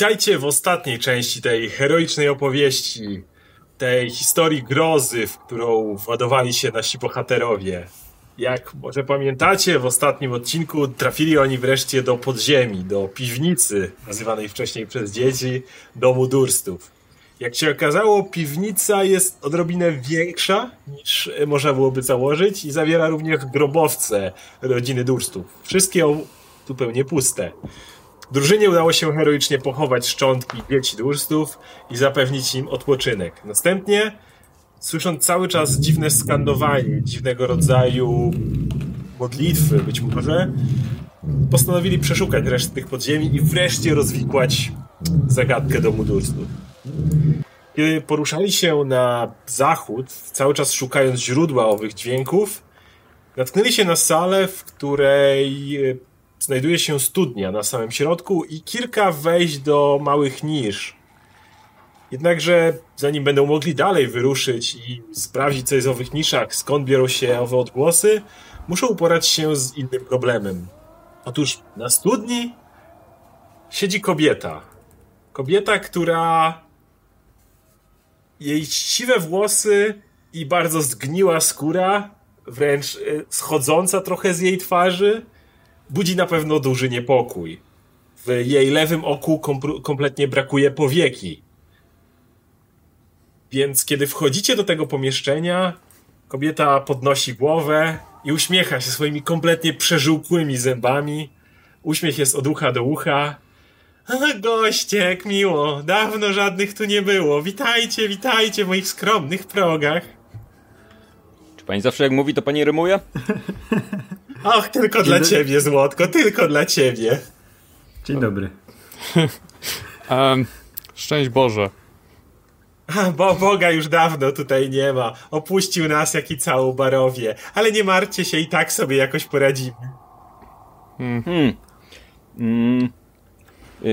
Witajcie w ostatniej części tej heroicznej opowieści, tej historii grozy, w którą władowali się nasi bohaterowie. Jak może pamiętacie, w ostatnim odcinku trafili oni wreszcie do podziemi, do piwnicy, nazywanej wcześniej przez dzieci domu Durstów. Jak się okazało, piwnica jest odrobinę większa niż można byłoby założyć i zawiera również grobowce rodziny Durstów. Wszystkie zupełnie puste. Drużynie udało się heroicznie pochować szczątki dzieci Durstów i zapewnić im odpoczynek. Następnie, słysząc cały czas dziwne skandowanie, dziwnego rodzaju modlitwy być może, postanowili przeszukać resztę tych podziemi i wreszcie rozwikłać zagadkę domu Durstów. Kiedy poruszali się na zachód, cały czas szukając źródła owych dźwięków, natknęli się na salę, w której znajduje się studnia na samym środku i kilka wejść do małych nisz. Jednakże zanim będą mogli dalej wyruszyć i sprawdzić co jest w owych niszach, skąd biorą się owe odgłosy, muszą uporać się z innym problemem. Otóż na studni siedzi kobieta. Kobieta, która jej siwe włosy i bardzo zgniła skóra, wręcz e, schodząca trochę z jej twarzy, budzi na pewno duży niepokój. W jej lewym oku kompletnie brakuje powieki. Więc kiedy wchodzicie do tego pomieszczenia, kobieta podnosi głowę i uśmiecha się swoimi kompletnie przeżółkłymi zębami. Uśmiech jest od ucha do ucha. Goście, jak miło. Dawno żadnych tu nie było. Witajcie, witajcie w moich skromnych progach. Czy pani zawsze jak mówi, to pani rymuje? Och, tylko Dzień dla do... ciebie, Złotko, tylko dla ciebie. Dzień dobry. um, szczęść Boże. Bo Boga już dawno tutaj nie ma. Opuścił nas jak i całą barowie. Ale nie martwcie się, i tak sobie jakoś poradzimy. Hmm. hmm. Mm.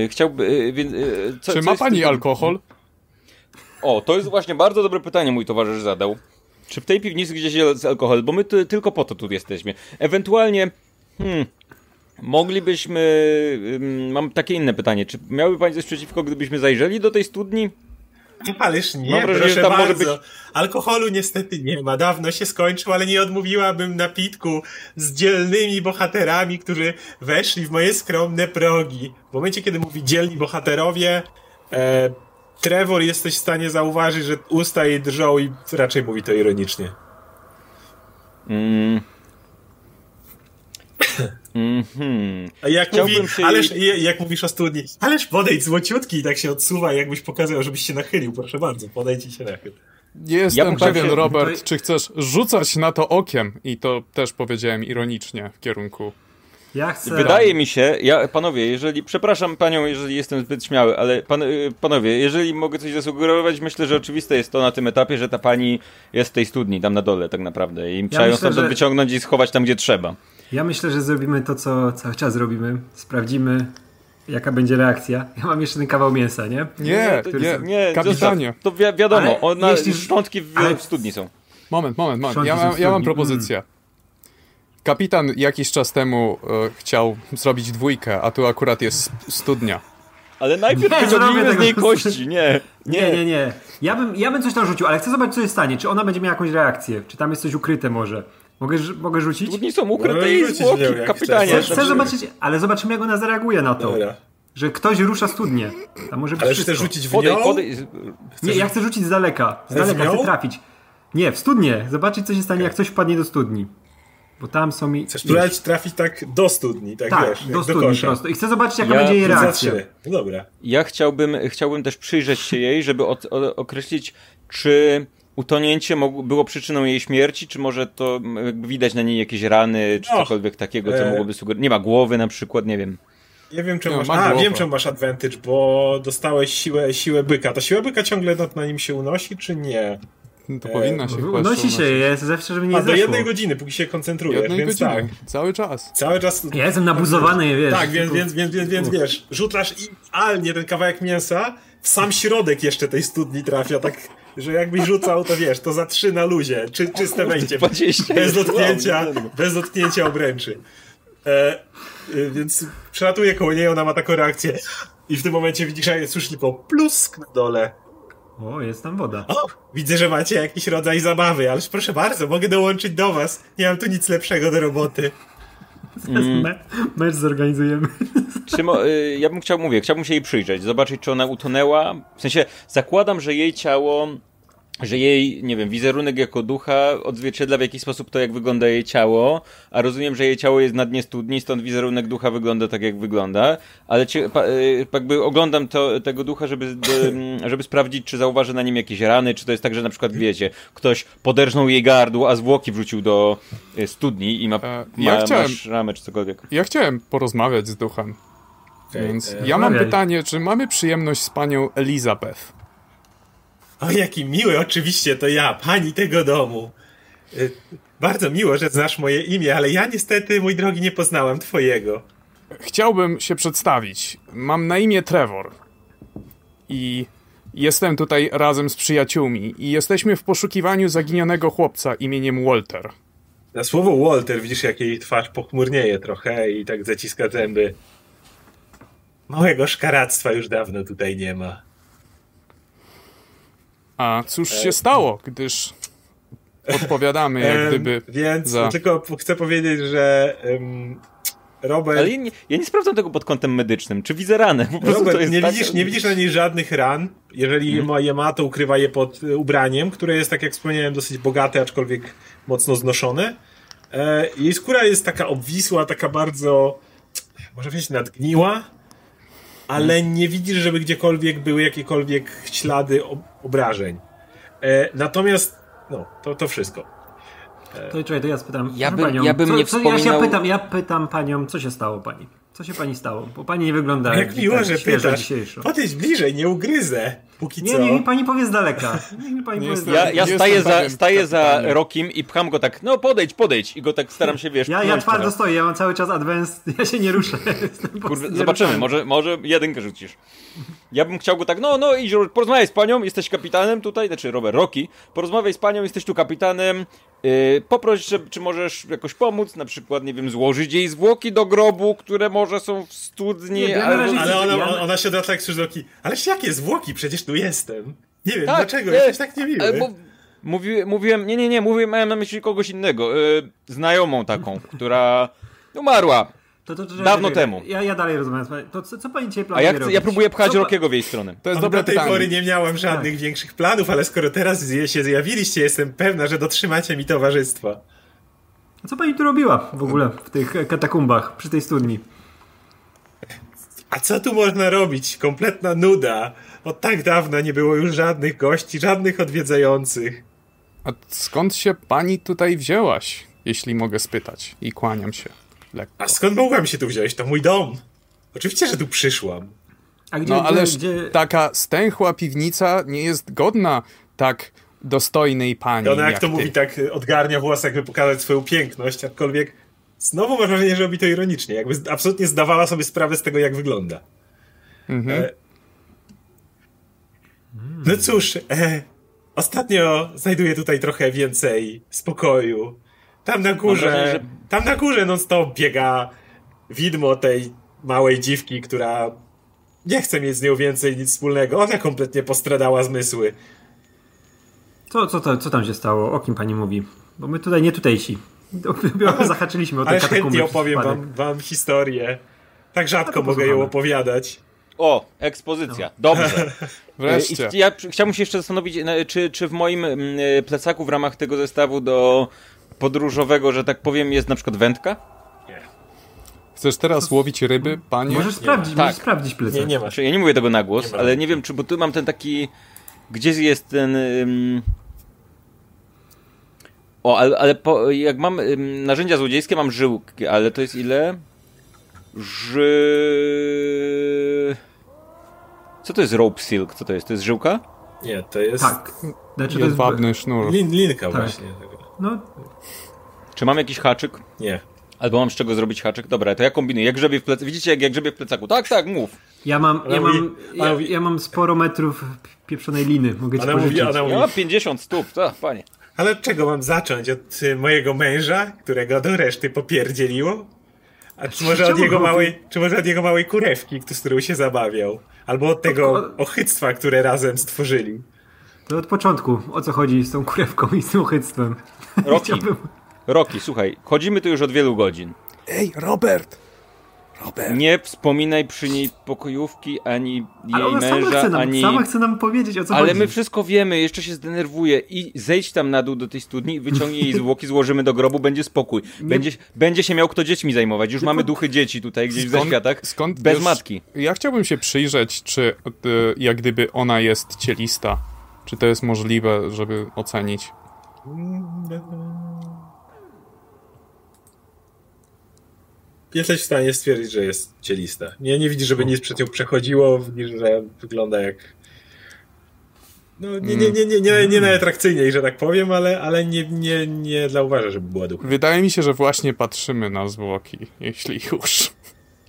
Chciałby... Y, y, co, Czy ma pani alkohol? O, to jest właśnie bardzo dobre pytanie mój towarzysz zadał. Czy w tej piwnicy gdzieś jest alkohol? Bo my tu, tylko po to tu jesteśmy. Ewentualnie, hmm, moglibyśmy. Um, mam takie inne pytanie. Czy miałby Pani coś przeciwko, gdybyśmy zajrzeli do tej studni? Ależ nie, Mam wrażenie, proszę tam bardzo. Może być... Alkoholu niestety nie ma. Dawno się skończył, ale nie odmówiłabym napitku z dzielnymi bohaterami, którzy weszli w moje skromne progi. W momencie, kiedy mówi dzielni bohaterowie, e, Trevor jesteś w stanie zauważyć, że usta jej drżą i raczej mówi to ironicznie. Mm. Mm-hmm. Jak, mówi, się... ależ, jak mówisz o studni, ależ podejdź złociutki i tak się odsuwa, jakbyś pokazał, żebyś się nachylił. Proszę bardzo, podejdź i się nachyl. Nie jestem ja pewien, się... Robert, czy chcesz rzucać na to okiem? I to też powiedziałem ironicznie w kierunku ja chcę. Wydaje mi się, ja, panowie, jeżeli, przepraszam panią, jeżeli jestem zbyt śmiały, ale pan, y, panowie, jeżeli mogę coś zasugerować, myślę, że oczywiste jest to na tym etapie, że ta pani jest w tej studni, tam na dole tak naprawdę i ja trzeba ją stamtąd że... wyciągnąć i schować tam, gdzie trzeba. Ja myślę, że zrobimy to, co cały czas robimy. Sprawdzimy, jaka będzie reakcja. Ja mam jeszcze ten kawał mięsa, nie? Nie, to, nie, nie, kapitanie. To, wi wiadomo, ona, jeśli... szczątki w, ale... w studni są. Moment, moment, moment. Ja, ja mam propozycję. Mm. Kapitan jakiś czas temu e, chciał zrobić dwójkę, a tu akurat jest studnia. Ale najpierw wyciągnijmy z niej kości, nie, nie. Nie, nie, nie. Ja bym, ja bym coś tam rzucił, ale chcę zobaczyć, co się stanie. Czy ona będzie miała jakąś reakcję? Czy tam jest coś ukryte może? Mogę, mogę rzucić? Studni są ukryte no, i zwłoki, kapitanie. Chcę, chcę zobaczyć, ale zobaczymy, jak ona zareaguje na to. Dobra. Że ktoś rusza studnię. Tam może być ale chcesz rzucić w nią? Podej, podej... Nie, ja chcę rzucić z daleka. Z daleka, chcę trafić. Nie, w studnię. Zobaczyć, co się stanie, okay. jak coś wpadnie do studni. Bo tam są mi. Chcesz spróbować trafić tak do studni, tak, tak wiesz, do studni do prosto. I chcę zobaczyć, jaka ja, będzie jej reakcja. No dobra. Ja chciałbym, chciałbym też przyjrzeć się jej, żeby od, od, określić, czy utonięcie było przyczyną jej śmierci, czy może to widać na niej jakieś rany, czy cokolwiek takiego, co e... mogłoby sugerować. Nie ma głowy na przykład, nie wiem. Ja wiem, czemu no, masz. A, wiem, czemu masz advantage, bo dostałeś siłę, siłę byka. Ta siła byka ciągle na, na nim się unosi, czy nie? To e, powinna się chyba Unosi się, jest zawsze, żeby nie A, do jednej godziny, póki się koncentrujesz, jednej więc godziny. tak. Cały czas. Cały czas. Ja jestem nabuzowany, wiesz. Tak, więc, więc, więc, więc, więc wiesz, rzucasz idealnie ten kawałek mięsa w sam środek jeszcze tej studni trafia, tak, że jakbyś rzucał, to wiesz, to za trzy na luzie, czy, czyste będzie. Bez dotknięcia, bez dotknięcia obręczy. E, e, więc przelatuje koło niej, ona ma taką reakcję. I w tym momencie widzisz, że słyszysz tylko plusk na dole. O, jest tam woda. O, widzę, że macie jakiś rodzaj zabawy, ależ proszę bardzo, mogę dołączyć do was. Nie mam tu nic lepszego do roboty. Mm. Me mecz zorganizujemy. Czy mo, y, ja bym chciał, mówię, chciałbym się jej przyjrzeć, zobaczyć, czy ona utonęła. W sensie, zakładam, że jej ciało że jej, nie wiem, wizerunek jako ducha odzwierciedla w jakiś sposób to, jak wygląda jej ciało, a rozumiem, że jej ciało jest na dnie studni, stąd wizerunek ducha wygląda tak, jak wygląda, ale ci, pa, y, jakby oglądam to, tego ducha, żeby, żeby sprawdzić, czy zauważy na nim jakieś rany, czy to jest tak, że na przykład, wiecie, ktoś poderżnął jej gardło, a zwłoki wrzucił do y, studni i ma, e, ja ma, chciałem, ma szramę, czy cokolwiek. Ja chciałem porozmawiać z duchem. Więc e, ja mam pytanie, czy mamy przyjemność z panią Elizabeth? O, jaki miły, oczywiście, to ja, pani tego domu. Y, bardzo miło, że znasz moje imię, ale ja niestety, mój drogi, nie poznałem twojego. Chciałbym się przedstawić. Mam na imię Trevor. I jestem tutaj razem z przyjaciółmi. I jesteśmy w poszukiwaniu zaginionego chłopca imieniem Walter. Na słowo Walter widzisz, jak jej twarz pochmurnieje trochę i tak zaciska zęby. Małego szkaractwa już dawno tutaj nie ma. A cóż się stało, gdyż odpowiadamy jak gdyby Więc za... tylko chcę powiedzieć, że um, Robert... Ale ja nie, ja nie, sprawdzam tego pod kątem medycznym. Czy widzę ranę? Po prostu Robert, nie, tak... widzisz, nie widzisz na niej żadnych ran. Jeżeli hmm. ma je ma, to ukrywa je pod ubraniem, które jest, tak jak wspomniałem, dosyć bogate, aczkolwiek mocno znoszone. E, jej skóra jest taka obwisła, taka bardzo, może powiedzieć, nadgniła ale nie widzisz, żeby gdziekolwiek były jakiekolwiek ślady obrażeń. E, natomiast, no, to, to wszystko. E, to czekaj, to ja spytam ja bym, panią, ja bym co, nie co, wspominał... ja, pytam, ja pytam panią, co się stało pani? Co się pani stało? Bo pani nie wygląda jak, jak miło, że pytasz. Podejdź bliżej, nie ugryzę. Póki nie, co. Nie, mi pani powie z daleka. Niech mi pani powie z daleka. Ja, ja staję, za, staję za Rokim i pcham go tak, no podejdź, podejdź. I go tak staram się, wiesz... Ja, ja twardo teraz. stoję, ja mam cały czas advanced, ja się nie ruszę. Kurde, zobaczymy, może, może jedynkę rzucisz. Ja bym chciał go tak, no, no idź, porozmawiaj z panią, jesteś kapitanem tutaj, znaczy Robert, Roki, porozmawiaj z panią, jesteś tu kapitanem, yy, poproś, że, czy możesz jakoś pomóc, na przykład, nie wiem, złożyć jej zwłoki do grobu, które może są w studni, nie, ale... Ale ona, ona się da tak z Roki, ależ jakie zwłoki, przecież tu jestem. Nie wiem, tak, dlaczego, nie, jesteś tak niemiły. Bo, mówi, mówiłem, nie, nie, nie, mówiłem, miałem na myśli kogoś innego, yy, znajomą taką, która umarła to, to, to, Dawno temu. Ja, ja dalej rozumiem. To co, co pani dzisiaj planuje A ja, chcę, ja próbuję pchać co Rokiego w jej stronę. To jest dobre Do tej pytanie. pory nie miałem żadnych tak. większych planów, ale skoro teraz się zjawiliście, jestem pewna, że dotrzymacie mi towarzystwa. A co pani tu robiła w ogóle w tych katakumbach, przy tej studni? A co tu można robić? Kompletna nuda. Od tak dawna nie było już żadnych gości, żadnych odwiedzających. A skąd się pani tutaj wzięłaś, jeśli mogę spytać? I kłaniam się. Lekko. A skąd mogłam się tu wziąć? To mój dom. Oczywiście, że tu przyszłam. A gdzie, no ależ gdzie... taka stęchła piwnica nie jest godna tak dostojnej pani. Ona jak, jak to ty. mówi, tak odgarnia włos, jakby pokazać swoją piękność, aczkolwiek znowu mam wrażenie, że robi to ironicznie. Jakby absolutnie zdawała sobie sprawę z tego, jak wygląda. Mhm. E... No cóż, e... ostatnio znajduję tutaj trochę więcej spokoju. Tam na górze, wrażenie, że... tam na górze non stop biega widmo tej małej dziwki, która nie chce mieć z nią więcej nic wspólnego. Ona kompletnie postradała zmysły. Co, co, to, co tam się stało? O kim pani mówi? Bo my tutaj nie tutejsi. Zahaczyliśmy o te Ale chętnie opowiem wam, wam historię. Tak rzadko mogę ją opowiadać. O, ekspozycja. No. Dobrze. Wreszcie. Ja chciałbym się jeszcze zastanowić, czy, czy w moim mm, plecaku w ramach tego zestawu do podróżowego, że tak powiem, jest na przykład wędka? Nie. Chcesz teraz łowić ryby, panie? Możesz sprawdzić, możesz tak. sprawdzić plecak. Nie, nie masz. Ja nie mówię tego na głos, ale nie wiem, czy, bo tu mam ten taki... Gdzie jest ten... Um... O, ale, ale po, jak mam um, narzędzia złodziejskie, mam żyłki, ale to jest ile? Ży... Co to jest rope silk? Co to jest? To jest żyłka? Nie, to jest... Tak. Znaczy, to jest sznur. Lin, linka tak. właśnie. No. Czy mam jakiś haczyk? Nie. Albo mam z czego zrobić haczyk? Dobra, to ja kombinuję. Jak grzebie w plecaku. Widzicie, jak, jak grzebie w plecaku. Tak, tak, mów. Ja mam, ja mam, ja, ja mam sporo metrów pieprzonej liny. Mogę ci pożyczyć. Mówi, mówi... Ja mam 50 stóp, tak, panie. Ale od czego mam zacząć? Od mojego męża, którego do reszty popierdzieliło? A czy może od jego małej, czy może od jego małej kurewki, z którą się zabawiał? Albo od tego ochyctwa, które razem stworzyli. To od początku, o co chodzi z tą kurewką i z tym ochyctwem. Roki, Roki, słuchaj, chodzimy tu już od wielu godzin. Ej, Robert! Robert! Nie wspominaj przy niej pokojówki, ani Ale jej sama męża, chce, nam, ani... sama chce nam powiedzieć, o co Ale chodzi. my wszystko wiemy, jeszcze się zdenerwuje i zejdź tam na dół do tej studni, wyciągnij jej zwłoki, złożymy do grobu, będzie spokój. Będzie, będzie się miał kto dziećmi zajmować. Już mamy duchy dzieci tutaj gdzieś w zaświatach, skąd bez wiesz- matki. Ja chciałbym się przyjrzeć, czy e, jak gdyby ona jest cielista. Czy to jest możliwe, żeby ocenić? Jesteś w stanie stwierdzić, że jest cielista. Nie, nie widzisz, żeby nic przed nią przechodziło, widzisz, że wygląda jak... No, nie, nie, nie, nie, nie, nie najatrakcyjniej, że tak powiem, ale, ale nie, nie, nie zauważa, żeby była ducha. Wydaje mi się, że właśnie patrzymy na zwłoki, jeśli już.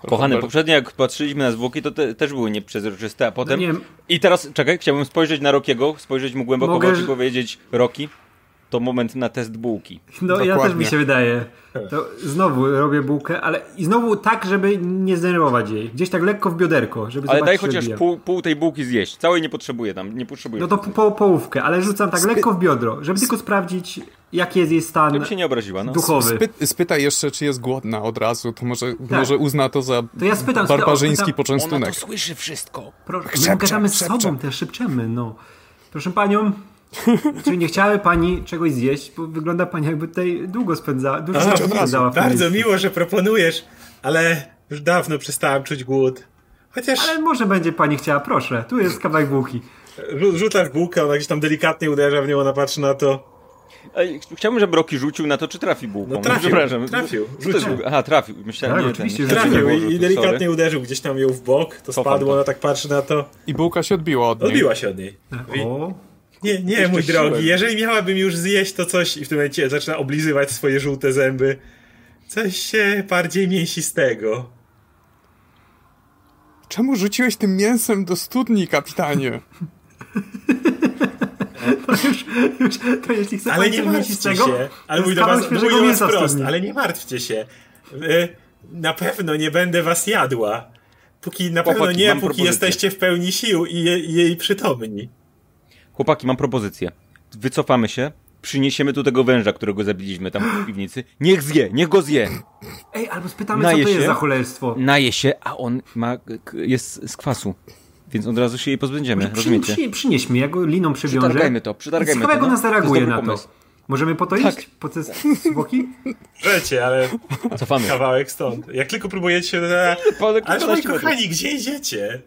Kochany, Robert. poprzednio jak patrzyliśmy na zwłoki, to te, też były nieprzezroczyste, a potem... No nie. I teraz, czekaj, chciałbym spojrzeć na Rokiego, spojrzeć mu głęboko Mogę, w oczy i powiedzieć, Roki, to moment na test bułki. No ja też Dokładnie. mi się wydaje. To znowu robię bułkę, ale i znowu tak, żeby nie zdenerwować jej. Gdzieś tak lekko w bioderko, żeby Ale daj chociaż pół, pół tej bułki zjeść. Całej nie potrzebuję tam, nie potrzebuję. No to po, po, połówkę, ale rzucam tak lekko w biodro, żeby tylko sprawdzić, jaki jest jej stan Żeby się nie obraziła, no. duchowy. Spy, spytaj jeszcze, czy jest głodna od razu, to może, może uzna to za To ja spytam, barbarzyński spytam- poczęstunek. słyszy wszystko. Proszę, Szepcze, my gadamy z sobą, też szepczemy, no. Proszę panią, czy nie chciałaby pani czegoś zjeść? Bo wygląda pani jakby tutaj długo spędza, dużo spędzała Bardzo miło, że proponujesz, ale już dawno przestałem czuć głód. Chociaż Ale może będzie pani chciała, proszę, tu jest kawałek bułki. rzu- rzucasz bułkę, ona gdzieś tam delikatnie uderza w nią, ona patrzy na to. Ej, Chciałbym, żeby Roki rzucił na to, czy trafi bułką. No trafił, Przepraszam. trafił, rzucił. Aha, trafił. Myślałem, Tak, nie, oczywiście, ten, Trafił i, było i delikatnie sorry. uderzył gdzieś tam ją w bok, to Cofam spadło, to. ona tak patrzy na to. I bułka się odbiła od niej. Odbiła się od niej. O, Nie, nie, mój siłę. drogi, jeżeli miałabym już zjeść to coś i w tym momencie zaczyna oblizywać swoje żółte zęby, coś e, bardziej mięsistego. Czemu rzuciłeś tym mięsem do studni, kapitanie? już, to jeśli chce Ale pani nie martwcie się, ale to mój jest do was, mój do was prost, ale nie martwcie się. E, Na pewno nie będę was jadła. Póki na pewno nie, póki propozycję. jesteście w pełni sił i jej przytomni. Chłopaki, mam propozycję. Wycofamy się, przyniesiemy tu tego węża, którego zabiliśmy tam w piwnicy. Niech zje, niech go zje. Ej, albo spytamy, Naje co to jest się? za cholerstwo. Naje się, a on ma, jest z kwasu. Więc od razu się jej pozbędziemy, Przy, rozumiecie? przy, przynieś mi, ja go liną przywiążę. Przytargajmy to, przytargajmy I ciekawe, to, jak no. ona zareaguje To jest na dobry to. pomysł. Możemy po to iść? Tak. Po te zwłoki? Żecie, ale Cofamy. kawałek stąd. Jak tylko próbujecie się... Polek Ale moi 15 metrów. kochani, gdzie idziecie?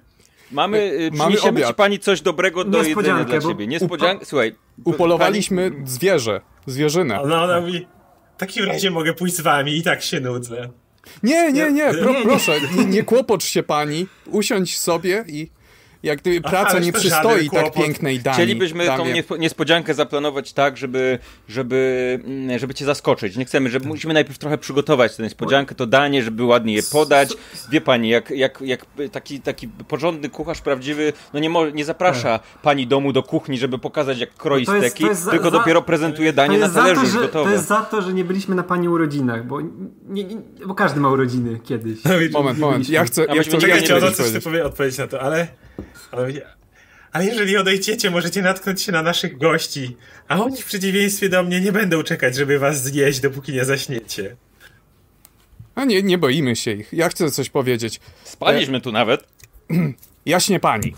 Mamy, y, Mamy przyniesiemy ci pani coś dobrego do jedzenia dla ciebie. Niespodziankę, słuchaj. Upolowaliśmy zwierzę, zwierzynę. Ona, ona mówi, w takim razie mogę pójść z wami i tak się nudzę. Nie, nie, nie, pro, proszę, nie, nie kłopocz się pani, usiądź sobie i jak gdyby praca ależ nie to przystoi tak kłopot. pięknej dani. Chcielibyśmy tą damie. niespo- niespodziankę zaplanować tak, żeby, żeby, mm, żeby cię zaskoczyć. Nie chcemy, żeby musimy najpierw trochę przygotować tę niespodziankę, to danie, żeby ładnie je podać. Wie pani, jak, jak, jak taki, taki porządny kucharz prawdziwy, no nie, mo- nie zaprasza pani domu do kuchni, żeby pokazać jak kroi No steki, za- tylko za- dopiero prezentuje danie na talerzu to, że, gotowe. to jest za to, że nie byliśmy na pani urodzinach, bo, nie, nie, bo każdy ma urodziny kiedyś. Moment, moment, ja chcę, ja chcę, nie ja chcę odpowiedzieć na to, ale, ale... Ale jeżeli odejdziecie, możecie natknąć się na naszych gości, a oni w przeciwieństwie do mnie nie będą czekać, żeby was zjeść, dopóki nie zaśniecie. A nie, nie boimy się ich. Ja chcę coś powiedzieć. Spaliśmy tu nawet. Jaśnie pani,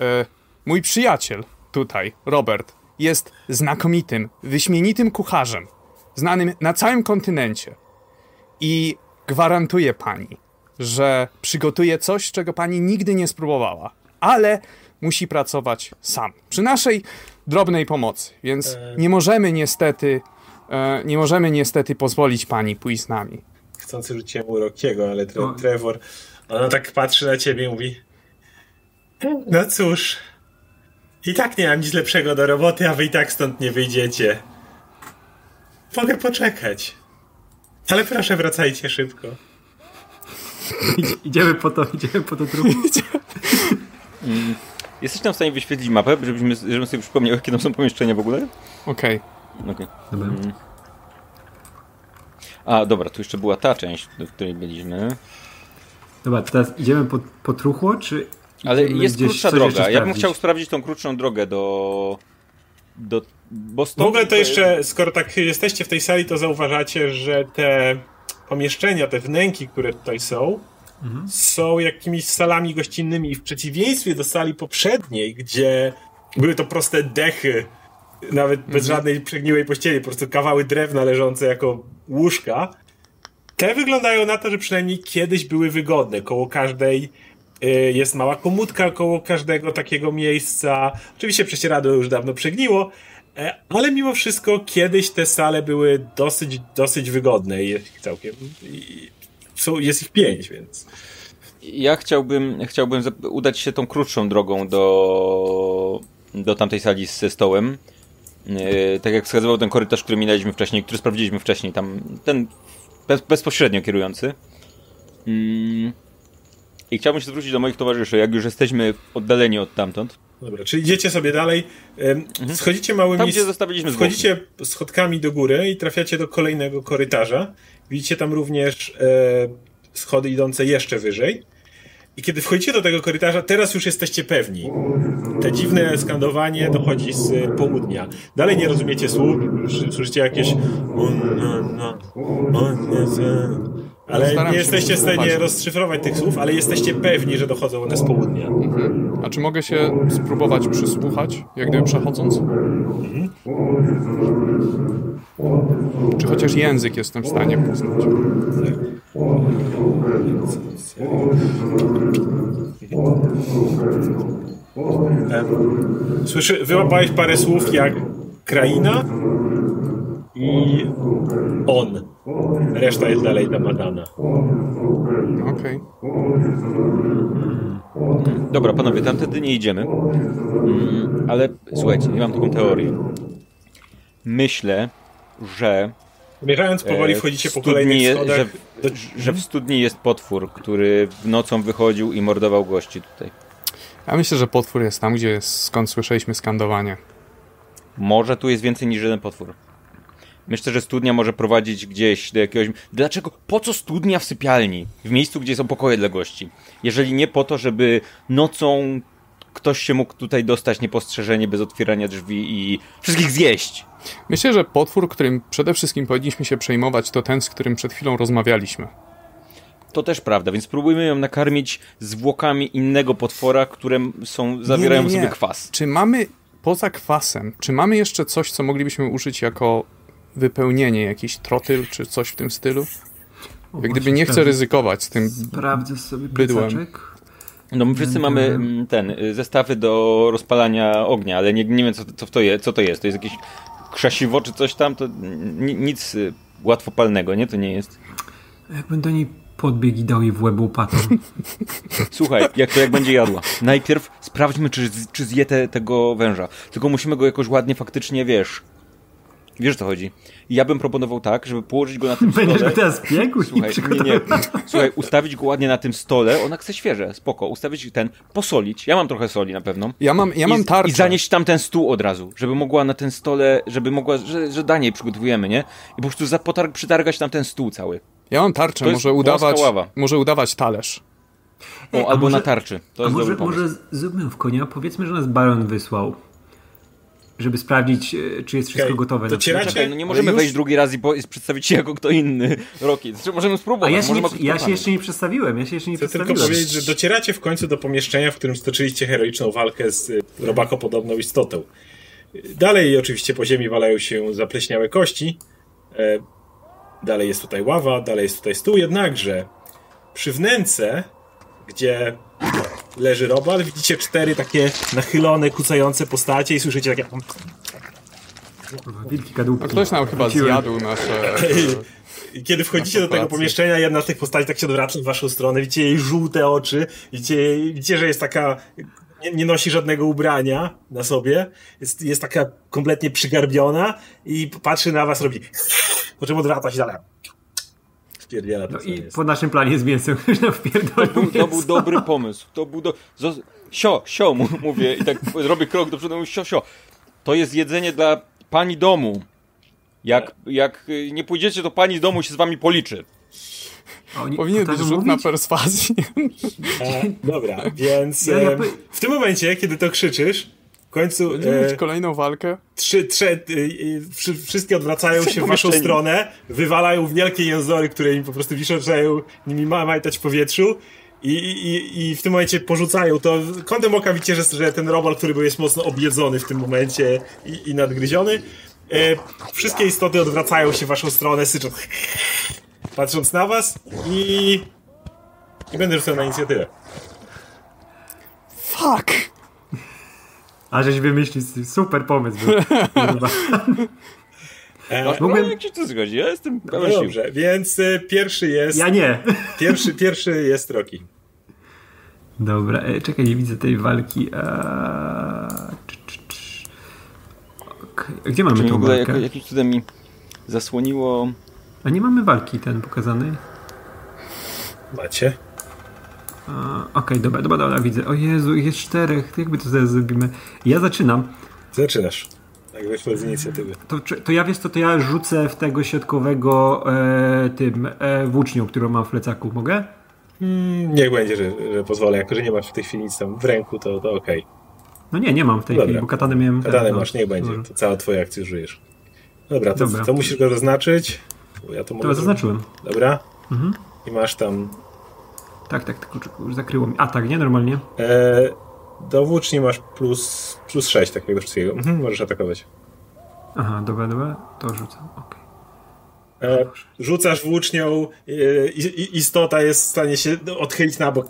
e, mój przyjaciel tutaj, Robert, jest znakomitym, wyśmienitym kucharzem, znanym na całym kontynencie. I gwarantuję pani, że przygotuje coś, czego pani nigdy nie spróbowała, ale musi pracować sam. Przy naszej drobnej pomocy, więc nie możemy niestety, e, nie możemy niestety pozwolić pani pójść z nami. Chcący rzuciłem mu Rockiego, ale tre No. Trevor, ona tak patrzy na ciebie i mówi no cóż, i tak nie mam nic lepszego do roboty, a wy i tak stąd nie wyjdziecie. Mogę poczekać. Ale proszę, wracajcie szybko. Idziemy po to, idziemy po to trup. Jesteś tam w stanie wyświetlić mapę, żebyśmy, żebym sobie przypomniał, jakie tam są pomieszczenia w ogóle? Okej. Okej. Dobra. Mm. A, dobra, tu jeszcze była ta część, w której byliśmy. Dobra, teraz idziemy po, po truchło, czy. Ale jest gdzieś krótsza droga. Ja bym sprawdzić? chciał sprawdzić tą krótszą drogę do. do bo W ogóle to jeszcze, skoro tak jesteście w tej sali, to zauważacie, że te pomieszczenia, te wnęki, które tutaj są, są jakimiś salami gościnnymi w przeciwieństwie do sali poprzedniej, gdzie były to proste dechy, nawet bez żadnej przegniłej pościeli, po prostu kawały drewna leżące jako łóżka, te wyglądają na to, że przynajmniej kiedyś były wygodne. Koło każdej y, jest mała komódka, koło każdego takiego miejsca. Oczywiście prześcieradło już dawno przegniło, e, ale mimo wszystko kiedyś te sale były dosyć, dosyć wygodne i całkiem. i- Są, jest ich pięć, więc. Ja chciałbym, chciałbym udać się tą krótszą drogą do, do tamtej sali ze stołem. Yy, tak jak wskazywał ten korytarz, który minęliśmy wcześniej, który sprawdziliśmy wcześniej, tam ten bez, bezpośrednio kierujący. Mm. I chciałbym się zwrócić do moich towarzyszy, jak już jesteśmy oddaleni od tamtąd. Dobra, czyli idziecie sobie dalej. em, Schodzicie małymi. Tam, gdzie zostawiliśmy. Wchodzicie schodkami do góry i trafiacie do kolejnego korytarza. Widzicie tam również e, schody idące jeszcze wyżej. I kiedy wchodzicie do tego korytarza, teraz już jesteście pewni. Te dziwne skandowanie dochodzi z e, południa. Dalej nie rozumiecie słów, sz- słyszycie jakieś. Ale Staram nie jesteście w stanie rozszyfrować tych słów, ale jesteście pewni, że dochodzą one z południa. A czy mogę się spróbować przysłuchać, jak gdyby przechodząc? Czy chociaż język jestem w stanie poznać? Słyszy, wyłapałeś parę słów jak kraina i on. Reszta jest dalej namadana. Okej. Dobra, panowie, tamtędy nie idziemy. Mm, ale słuchajcie, ja mam taką teorię. Myślę, że Zmierzając powoli E, wchodzicie w po kolejnych schodach. że, Do... że w studni jest potwór, który w nocą wychodził i mordował gości tutaj. Ja myślę, że potwór jest tam, gdzie jest, skąd słyszeliśmy skandowanie. Może tu jest więcej niż jeden potwór. Myślę, że studnia może prowadzić gdzieś do jakiegoś... Dlaczego? Po co studnia w sypialni? W miejscu, gdzie są pokoje dla gości. Jeżeli nie po to, żeby nocą ktoś się mógł tutaj dostać niepostrzeżenie, bez otwierania drzwi i wszystkich zjeść. Myślę, że potwór, którym przede wszystkim powinniśmy się przejmować, to ten, z którym przed chwilą rozmawialiśmy. To też prawda, więc spróbujmy ją nakarmić zwłokami innego potwora, które są, zawierają Nie, w nie, nie. sobie kwas. Czy mamy, poza kwasem, czy mamy jeszcze coś, co moglibyśmy użyć jako wypełnienie, jakiś trotyl, czy coś w tym stylu? Jak gdyby nie chcę ryzykować z tym. Sprawdzę sobie Bydłem. plecaczek. No my wszyscy mamy mm, ten, y, zestawy do rozpalania ognia, ale nie, nie wiem co, co, to je, co to jest. To jest jakieś krzesiwo czy coś tam, to ni- nic y, łatwopalnego, nie? To nie jest. Jakbym do niej podbiegł i dał jej w łeb łopatą. Słuchaj, jak to jak będzie jadła. Najpierw sprawdźmy, czy, czy zje te, tego węża. Tylko musimy go jakoś ładnie faktycznie, wiesz... Wiesz o co chodzi. Ja bym proponował tak, żeby położyć go na tym Będziesz stole. go teraz biegł i Słuchaj, nie, nie. Słuchaj, ustawić go ładnie na tym stole, ona chce świeże, spoko. Ustawić ten, posolić. Ja mam trochę soli na pewno. Ja mam, ja mam I, tarczę. I zanieść tam ten stół od razu, żeby mogła na ten stole, żeby mogła, że, że danie przygotowujemy, nie? I po prostu zapotarg, przytargać tam ten stół cały. Ja mam tarczę, To może udawać, może udawać talerz. O, Ej, albo może- na tarczy. To A jest może, dobry pomysł. może zróbmy w konia, powiedzmy, że nas Baron wysłał, żeby sprawdzić, e, czy jest wszystko Okej, gotowe. przykład. Czekaj, no nie możemy już- wejść drugi raz i, po, i przedstawić się jako kto inny. Rocky, znaczy możemy A spróbować. ja się, nie, ja się jeszcze nie przedstawiłem, ja się jeszcze nie Chcę tylko powiedzieć, że docieracie w końcu do pomieszczenia, w którym stoczyliście heroiczną walkę z y, robakopodobną istotą. Dalej oczywiście po ziemi walają się zapleśniałe kości. E, Dalej jest tutaj ława, dalej jest tutaj stół, jednakże przy wnęce, gdzie leży robal, widzicie cztery takie nachylone, kucające postacie i słyszycie takie... Wielki kadłubki. A ktoś nam chyba zjadł nasze... Kiedy wchodzicie do tego pomieszczenia, jedna z tych postaci tak się odwraca w waszą stronę, widzicie jej żółte oczy, widzicie, widzicie że jest taka, nie, nie nosi żadnego ubrania na sobie, jest, jest taka kompletnie przygarbiona i patrzy na was, robi po czym odwraca się dalej. Spierdziela to, No i jest. po naszym planie z mięsem już nam wpierdolił To był, to był dobry pomysł. To był do... Zos... Sio, sio, mówię i tak robię krok do przodu, mówię, sio, sio. To jest jedzenie dla pani domu. Jak, jak nie pójdziecie, to pani z domu się z wami policzy. Oni Powinien być rzut na perswazję. E, dobra, więc Ja- e, w tym momencie, kiedy to krzyczysz, w końcu Będziemy e, mieć kolejną walkę. trzy, trzy, y, y, wszy- wszystkie odwracają się w waszą stronę, wywalają wielkie jęzory, które im po prostu wiszają, nimi ma majtać w powietrzu. I, i, I w tym momencie porzucają to. Kątem oka widzicie, że, że ten robal, który był jest mocno objedzony w tym momencie i, i nadgryziony. E, wszystkie istoty odwracają się w waszą stronę, sycząc, patrząc na was i. I będę rzucał na inicjatywę. Fuck! A żeś wymyślił, super pomysł był. E, No, Mógłbym- jak ci to zgodzi? Ja jestem no pełen sił. dobrze, więc e, pierwszy jest. Ja nie. Pierwszy, pierwszy jest Rocky. Dobra, e, czekaj, nie widzę tej walki. Cz, cz, cz. Okej, a Gdzie mamy Czy w tą ogóle walkę? jak, jakimś cudem mi zasłoniło... A nie mamy walki ten pokazanej? Macie. Okej, dobra, dobra, dobra, widzę. O Jezu, jest czterech. Jakby to teraz zrobimy? Ja zaczynam. Zaczynasz. Tak wyszło z inicjatywy. To, to ja wiesz co, to ja rzucę w tego środkowego e, tym e, włócznią, którą mam w plecaku. Mogę? Mm, niech będzie, że, że pozwolę. Jako, że nie masz w tej chwili nic tam w ręku, to, to okej. No nie, nie mam w tej Dobra. chwili, bo katanę miałem... Kadane no, masz, niech będzie. To cała twoja akcja żyjesz. Dobra, to, Dobra. to musisz go zaznaczyć. Bo ja to mogę zrobić. zaznaczyłem. Dobra. Mhm. I masz tam... Tak, tak, tylko zakryło mi. A tak, nie? Normalnie? E, do włóczni masz plus, plus 6 takiego wszystkiego. Mhm, możesz atakować. Aha, dobra, dobra, to rzucam, okej. E, rzucasz włócznią, e, istota jest w stanie się odchylić na bok.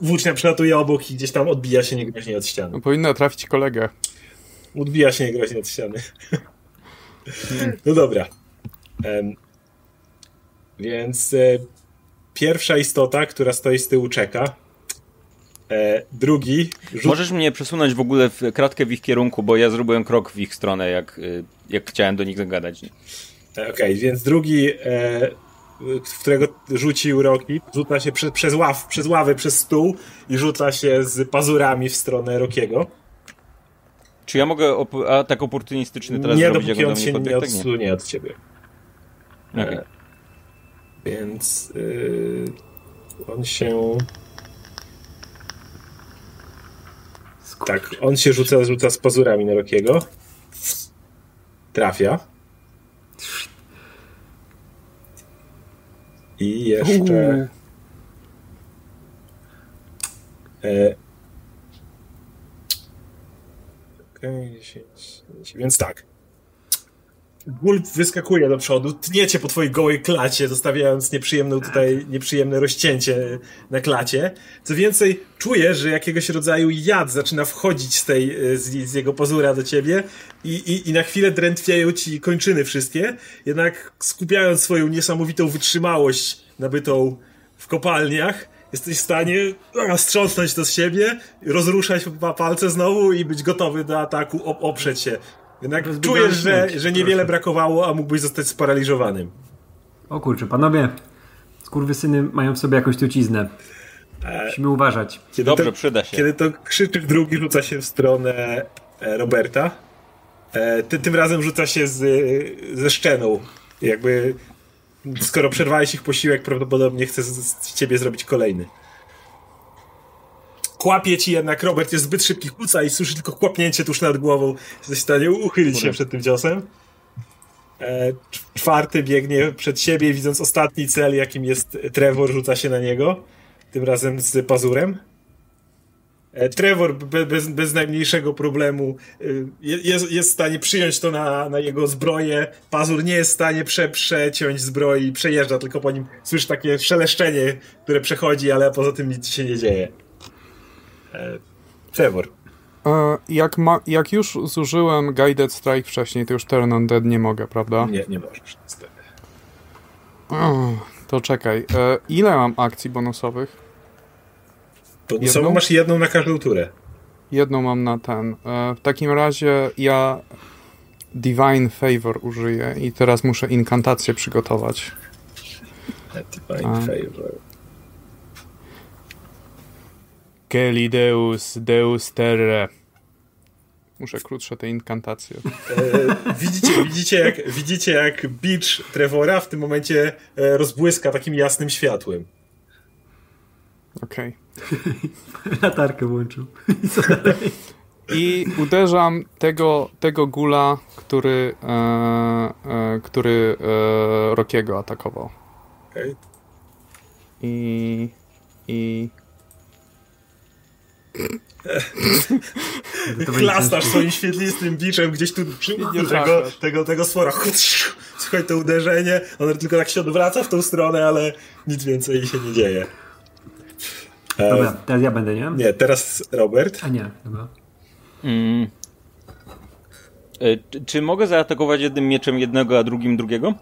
Włócznia przelatuje obok i gdzieś tam odbija się niegroźnie od ściany. No, powinna trafić kolegę. Odbija się niegroźnie od ściany. No dobra. Więc pierwsza istota, która stoi z tyłu, czeka. E, drugi rzut, Możesz mnie przesunąć w ogóle w kratkę w ich kierunku, bo ja zrobiłem krok w ich stronę, jak, y, jak chciałem do nich zagadać. E, Okej, więc drugi, e, w którego rzucił Roki, rzuca się prze, przez, ław, przez ławę, przez stół i rzuca się z pazurami w stronę Rokiego. Czy ja mogę op- atak oportunistyczny teraz nie, zrobić, dopóki jak on się nie odsunie od ciebie. nie. E, więc y, on się. Skur- Tak, on się rzuca, rzuca z pazurami na Rokiego. Trafia. I jeszcze. Okej, 10, 10. Więc tak. Ból wyskakuje do przodu, tniecie po twojej gołej klacie, zostawiając nieprzyjemną tutaj, nieprzyjemne rozcięcie na klacie. Co więcej, czujesz, że jakiegoś rodzaju jad zaczyna wchodzić z tej, e, z, z jego pazura do ciebie i, i, i na chwilę drętwieją ci kończyny wszystkie, jednak skupiając swoją niesamowitą wytrzymałość nabytą w kopalniach, jesteś w stanie strząsnąć to z siebie, rozruszać pa- palce znowu i być gotowy do ataku, op- oprzeć się. Jednak czujesz, że, że niewiele proszę. brakowało, a mógłbyś zostać sparaliżowanym. O kurczę, panowie, skurwysyny mają w sobie jakąś truciznę. Musimy uważać. Kiedy Dobrze, to, przyda się. Kiedy to krzyczyk drugi rzuca się w stronę e, Roberta, e, ty, tym razem rzuca się z, ze szczeną. Jakby skoro przerwałeś ich posiłek, prawdopodobnie chce z, z ciebie zrobić kolejny. Kłapie ci jednak, Robert jest zbyt szybki kuca i słyszy tylko kłapnięcie tuż nad głową. Jesteś w stanie uchylić się przed tym ciosem. E, cz- czwarty biegnie przed siebie, widząc ostatni cel, jakim jest Trevor, rzuca się na niego. Tym razem z pazurem. E, Trevor be, bez, bez najmniejszego problemu y, je- jest, jest w stanie przyjąć to na, na jego zbroję. Pazur nie jest w stanie prze, przeciąć zbroi, przejeżdża tylko po nim. Słyszy takie szeleszczenie, które przechodzi, ale poza tym nic się nie dzieje. E, Trevor. E, jak, ma, jak już zużyłem Guided Strike wcześniej, to już Turn on Dead nie mogę, prawda? Nie, nie możesz niestety. To czekaj. E, ile mam akcji bonusowych? Bonusową Jedną? masz jedną na każdą turę. Jedną mam na ten. W takim razie ja Divine Favor użyję i teraz muszę inkantację przygotować. Divine. Favor. Keli Deus, Deus Terre. Muszę krótsze te inkantacje. E, widzicie, widzicie, jak, widzicie, jak Beach Trevora w tym momencie e, rozbłyska takim jasnym światłem. Okej. Latarkę włączył. I uderzam tego, tego gula, który, e, e, który e, Rokiego atakował. Okay. I. I. Klastasz swoim świetlistym biczem gdzieś tu przy tego, tego, tego sfora. Słuchaj, to uderzenie, ono tylko tak się odwraca w tą stronę, ale nic więcej się nie dzieje. Dobra, teraz ja będę, nie? Nie, teraz Robert. A nie, dobra. Mm. E, czy, czy, mogę zaatakować jednym mieczem jednego, a drugim drugiego?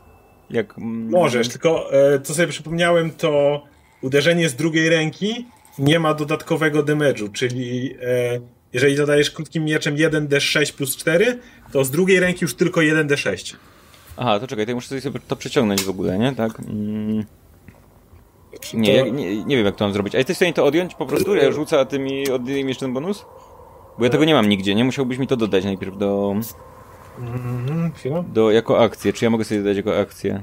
Jak, mm... Możesz, tylko e, co sobie przypomniałem, to uderzenie z drugiej ręki nie ma dodatkowego damage'u, czyli e, jeżeli dodajesz krótkim mieczem 1d6 plus 4, to z drugiej ręki już tylko 1d6. Aha, to czekaj, to muszę sobie to przeciągnąć w ogóle, nie? Tak. Mm. Nie, to... nie, nie wiem jak to mam zrobić. A jesteś w stanie to odjąć po prostu? Ja rzucę, a ty mi odejmiesz ten bonus? Bo ja tego nie mam nigdzie, nie? Musiałbyś mi to dodać najpierw do... Mhm, do jako akcję. Czy ja mogę sobie dodać jako akcję?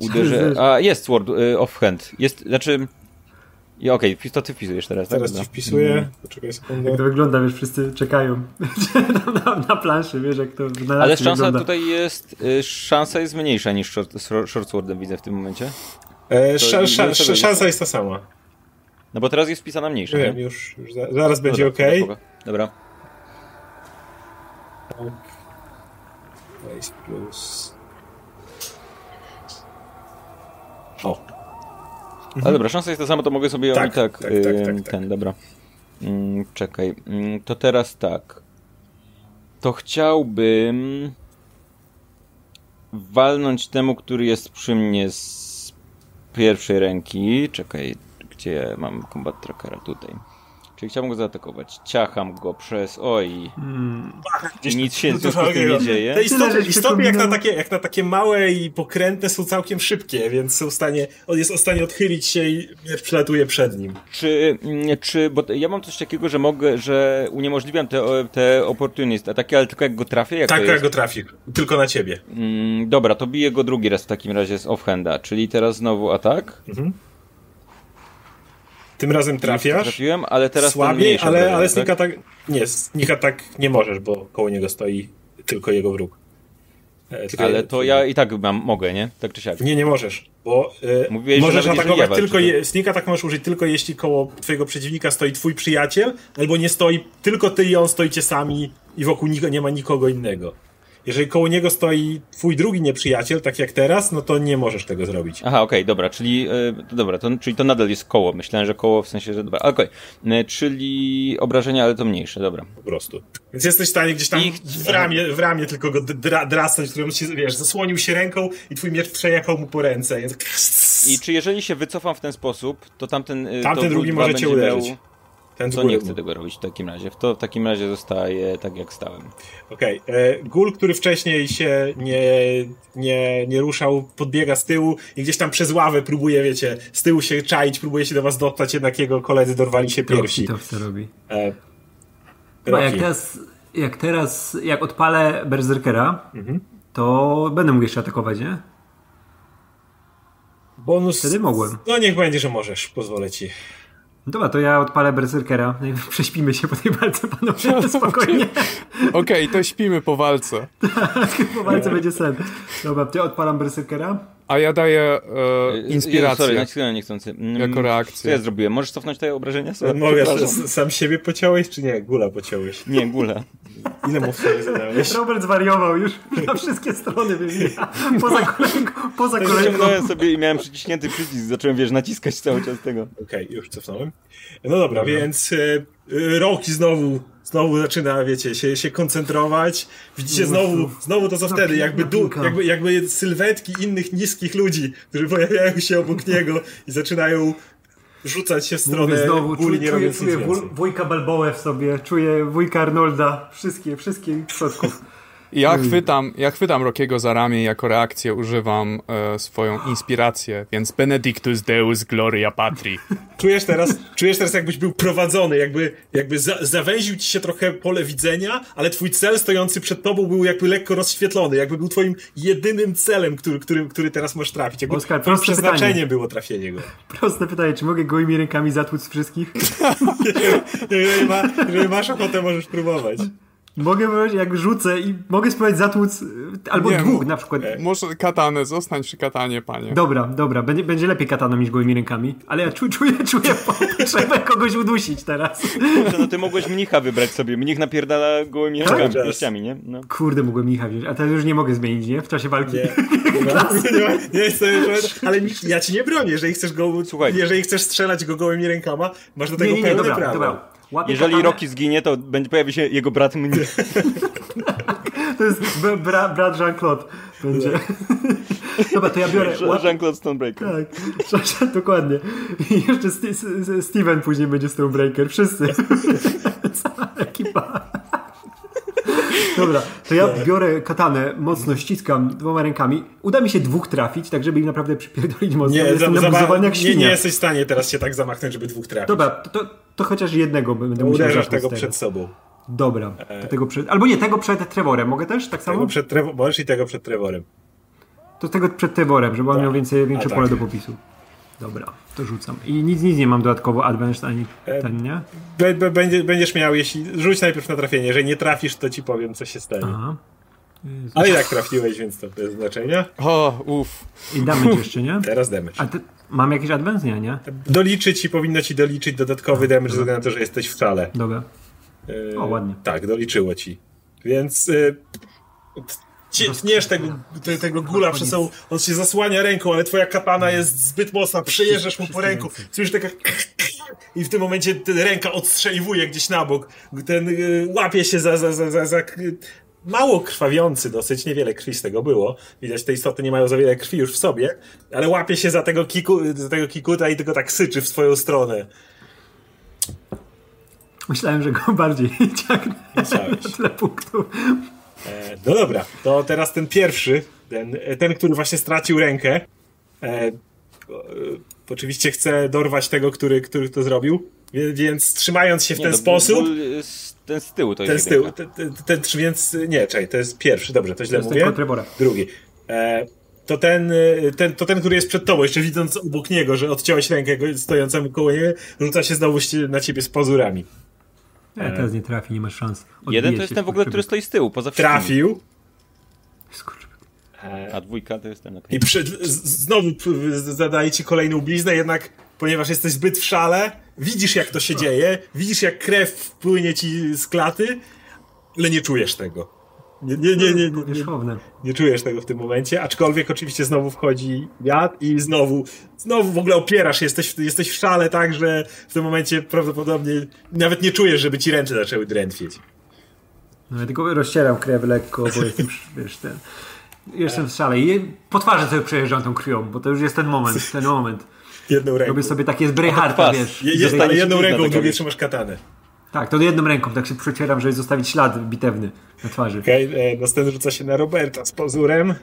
Uderzę... A, jest Sword y, of Hand. Jest, znaczy... I okej, okay, to ty wpisujesz teraz, tak? Teraz ci wpisuję. Mm. Poczekaj sekundę. Jak to wygląda, wiesz, wszyscy czekają na, na, planszy, wiesz, jak to na Ale szansa wygląda. tutaj jest, y, szansa jest mniejsza niż short, short swordem, widzę w tym momencie. E, sz, sz, sz, szansa jest ta sama. No bo teraz jest wpisana mniejsza. Wiem, nie? już, już zaraz będzie ok. Dobra. Place plus. O. Mhm. Ale dobra, szansa jest ta sama, to mogę sobie tak, i tak, tak, tak, tak, ten, tak. dobra. Mm, czekaj, mm, to teraz tak. To chciałbym walnąć temu, który jest przy mnie z pierwszej ręki. Czekaj, gdzie mam combat trackera tutaj. Czyli chciałbym go zaatakować. Ciacham go przez. Oj. Hmm. Nic się w związku nie dzieje. Te istoty, istoty jak, na takie, jak na takie małe i pokrętne są całkiem szybkie, więc są w stanie, on jest w stanie odchylić się i miecz przelatuje przed nim. Czy, mm, czy, bo ja mam coś takiego, że mogę, że uniemożliwiam te, te opportunist ataki, ale tylko jak go trafię? Jak tak, jak go trafi. Tylko na ciebie. Mm, dobra, to biję go drugi raz w takim razie z offhanda, czyli teraz znowu atak. Mhm. Tym razem trafiasz. Trafiłem, ale teraz słabiej, ale, ale sneak tak? attack. Nie, sneak attack nie możesz, bo koło niego stoi tylko jego wróg. E, tylko ale to ja i tak mam, mogę, nie? Tak czy siak. Nie, nie możesz, bo e, Mówiłeś, możesz atakować tylko, je, sneak attack możesz użyć tylko jeśli koło twojego przeciwnika stoi twój przyjaciel, albo nie stoi tylko ty i on stoicie sami i wokół niego nie ma nikogo innego. Jeżeli koło niego stoi twój drugi nieprzyjaciel, tak jak teraz, no to nie możesz tego zrobić. Aha, okej, okay, dobra, czyli yy, dobra, to, czyli to nadal jest koło. Myślałem, że koło w sensie, że dobra, okej. Okay. Yy, czyli obrażenia, ale to mniejsze, dobra. Po prostu. Więc jesteś w stanie gdzieś tam I... w, ramię, w ramię tylko go dra drasnąć, którym się, wiesz, zasłonił się ręką i twój miecz przejechał mu po ręce. I czy jeżeli się wycofam w ten sposób, to tamten. Y, tamten to drugi może cię uderzyć. Miał... Ten Co nie chcę tego robić w takim razie. W, to, w takim razie zostaje tak, jak stałem. Okej. Okay. E, Gul, który wcześniej się nie, nie, nie ruszał, podbiega z tyłu i gdzieś tam przez ławę próbuje, wiecie, z tyłu się czaić, próbuje się do was dostać, jednak jego koledzy dorwali się pierwsi. to co robi. E, Chyba jak teraz, jak teraz, jak odpalę Berserkera, mhm. to będę mógł jeszcze atakować, nie? Bonus. Wtedy mogłem. No niech będzie, że możesz, pozwolę ci. Dobra, to ja odpalę berserkera. No prześpimy się po tej walce, panowie, spokojnie. Okej, okay, to śpimy po walce. tak, po walce będzie sen. Dobra, to ja odpalam berserkera. A ja daję e, inspirację. Sorry, nacisnąłem niechcący. Mm, jako reakcję. Co ja zrobiłem? Możesz cofnąć te obrażenia? Mogę, sam siebie pociąłeś, czy nie? Gula pociąłeś? Nie, gula. Ile mu sobie zadałeś? Robert zwariował już na wszystkie strony wybiega. Poza kolejką. Poza kolejką. Ściągnąłem sobie i miałem przyciśnięty przycisk. Zacząłem, wiesz, naciskać cały czas tego. Okej, okay, już cofnąłem. No dobra, dobra. więc y, Roki znowu znowu zaczyna, wiecie, się, się koncentrować. Widzicie znowu, znowu to co wtedy, jakby, du, jakby, jakby sylwetki innych niskich ludzi, którzy pojawiają się obok niego i zaczynają rzucać się w stronę Mówię znowu, góli, nie czuję, czuję wujka Balboę w sobie, czuję wujka Arnolda, wszystkie, wszystkich przodków. Ja chwytam, ja chwytam Rokiego za ramię i jako reakcję używam e, swoją inspirację, więc Benedictus Deus Gloria Patri. Czujesz teraz, czujesz teraz jakbyś był prowadzony, jakby, jakby za, zawęził ci się trochę pole widzenia, ale twój cel stojący przed tobą był jakby lekko rozświetlony, jakby był twoim jedynym celem, który, który, który teraz możesz trafić. Jakby Oskar, proste przeznaczeniem pytanie. było trafienie go. Proste pytanie, czy mogę gołymi rękami zatłuc wszystkich? Jeżeli, ma, jeżeli masz ochotę, możesz próbować. Mogę powiedzieć, jak rzucę i mogę spróbować zatłuc y, albo Nie, dwóch na przykład. Może katanę, zostań przy katanie, panie. Dobra, dobra, będzie, będzie lepiej kataną niż gołymi rękami, ale ja czuję, czuję, czuję potrzebę kogoś udusić teraz. No ty mogłeś mnicha wybrać sobie. Mnich napierdala gołymi rękami, czas. pięściami, nie? No. Kurde, mogłem Micha wziąć, a teraz już nie mogę zmienić, nie? W czasie walki. Nie, nie, ma, nie, ma, nie jest to, ale ja ci nie bronię, jeżeli chcesz go, Słuchaj. jeżeli chcesz strzelać go gołymi rękama, masz do tego nie, nie, nie pełne dobra, prawo. dobra. Łapię Jeżeli katanę. Rocky zginie, to będzie pojawi się jego brat mnich. To jest bra, brat Jean-Claude. Będzie. Dobra, to ja biorę. Jean-Claude Stonebreaker. Tak, dokładnie. I jeszcze Steven później będzie Stonebreaker. Wszyscy. Cała ekipa. Dobra, to ja biorę katanę, mocno ściskam dwoma rękami. Uda mi się dwóch trafić, tak żeby ich naprawdę przypierdolić mocno. Nie, Jestem za, za, jak nie, świnia. nie jesteś w stanie teraz się tak zamachnąć, żeby dwóch trafić. Dobra, to, to, to chociaż jednego będę musiał Uderzasz tego z przed sobą. Dobra, to tego przed... Albo nie, tego przed Trevorem. Mogę też tak samo? Tego przed Trevo- możesz i tego przed Trevorem. To tego przed Trevorem, żeby on miał więcej, większe A, tak. pole do popisu. Dobra, to rzucam. I nic, nic nie mam dodatkowo advanced ani ten, nie? Będzie, będziesz miał, jeśli. Rzuć najpierw na trafienie. Jeżeli nie trafisz, to ci powiem, co się stanie. Aha. Ale i tak trafiłeś, więc to bez znaczenia. O, uff. I damage jeszcze, nie? Teraz damage. A ty, mam jakiś advance? Nie, nie? Doliczy ci, powinno ci doliczyć dodatkowy damage ze względu na to, że jesteś w szale. Dobra. Yy, O, ładnie. Tak, doliczyło ci. Więc yy, ci- tniesz tego, te, tego gula przez sobą, on się zasłania ręką, ale twoja katana jest zbyt mocna, przejeżdżasz mu po ręku, słyszysz taka i w tym momencie ręka odstrzeliwuje gdzieś na bok. Ten yy, łapie się za, za, za, za, za mało krwawiący dosyć, niewiele krwi z tego było. Widać, te istoty nie mają za wiele krwi już w sobie, ale łapie się za tego, kiku, za tego kikuta i tylko tak syczy w swoją stronę. Myślałem, że go bardziej ciągnę. Myślałeś. Tyle punktów. E, No dobra, to teraz ten pierwszy, ten, ten który właśnie stracił rękę. E, e, oczywiście chce dorwać tego, który, który to zrobił. Więc trzymając się w Nie, ten no, sposób. ból, ten z tyłu to Ten jest z tyłu. Ten, ten, ten, więc nie, czekaj, to jest pierwszy, dobrze, to źle jest mówię. Drugi. E, to ten, e, ten, to ten, który jest przed tobą, jeszcze widząc obok niego, że odciąłeś rękę stojącemu koło niego, rzuca się znowu na ciebie z pazurami. Nie, teraz nie trafi, nie masz szans. Odbije Jeden to jest ten w ogóle, który stoi z tyłu, poza wszystkim. Trafił Skurczybyk. A dwójka to jest ten, okej. I przy, z- znowu zadaje ci kolejną bliznę, jednak ponieważ jesteś zbyt w szale, widzisz jak to się dzieje, widzisz jak krew płynie ci z klaty, ale nie czujesz tego. Nie, nie, nie, nie, nie, nie, czujesz tego w tym momencie, aczkolwiek oczywiście znowu wchodzi wiatr i znowu, znowu w ogóle opierasz się, jesteś, w- jesteś w szale tak, że w tym momencie prawdopodobnie nawet nie czujesz, żeby ci ręce zaczęły drętwieć. No ja tylko rozcieram krew lekko, bo jestem, wiesz, ten... Jestem w szale i po twarzy sobie przejeżdżam tą krwią, bo to już jest ten moment, ten moment. Jedną ręką. Robię sobie takie z wiesz. Je, jest, ale jedną ręką, wiesz. trzymasz katanę. Tak, to jedną ręką tak się przecieram, żeby zostawić ślad bitewny na twarzy. Okej, okay, następny rzuca się na Roberta z pozurem.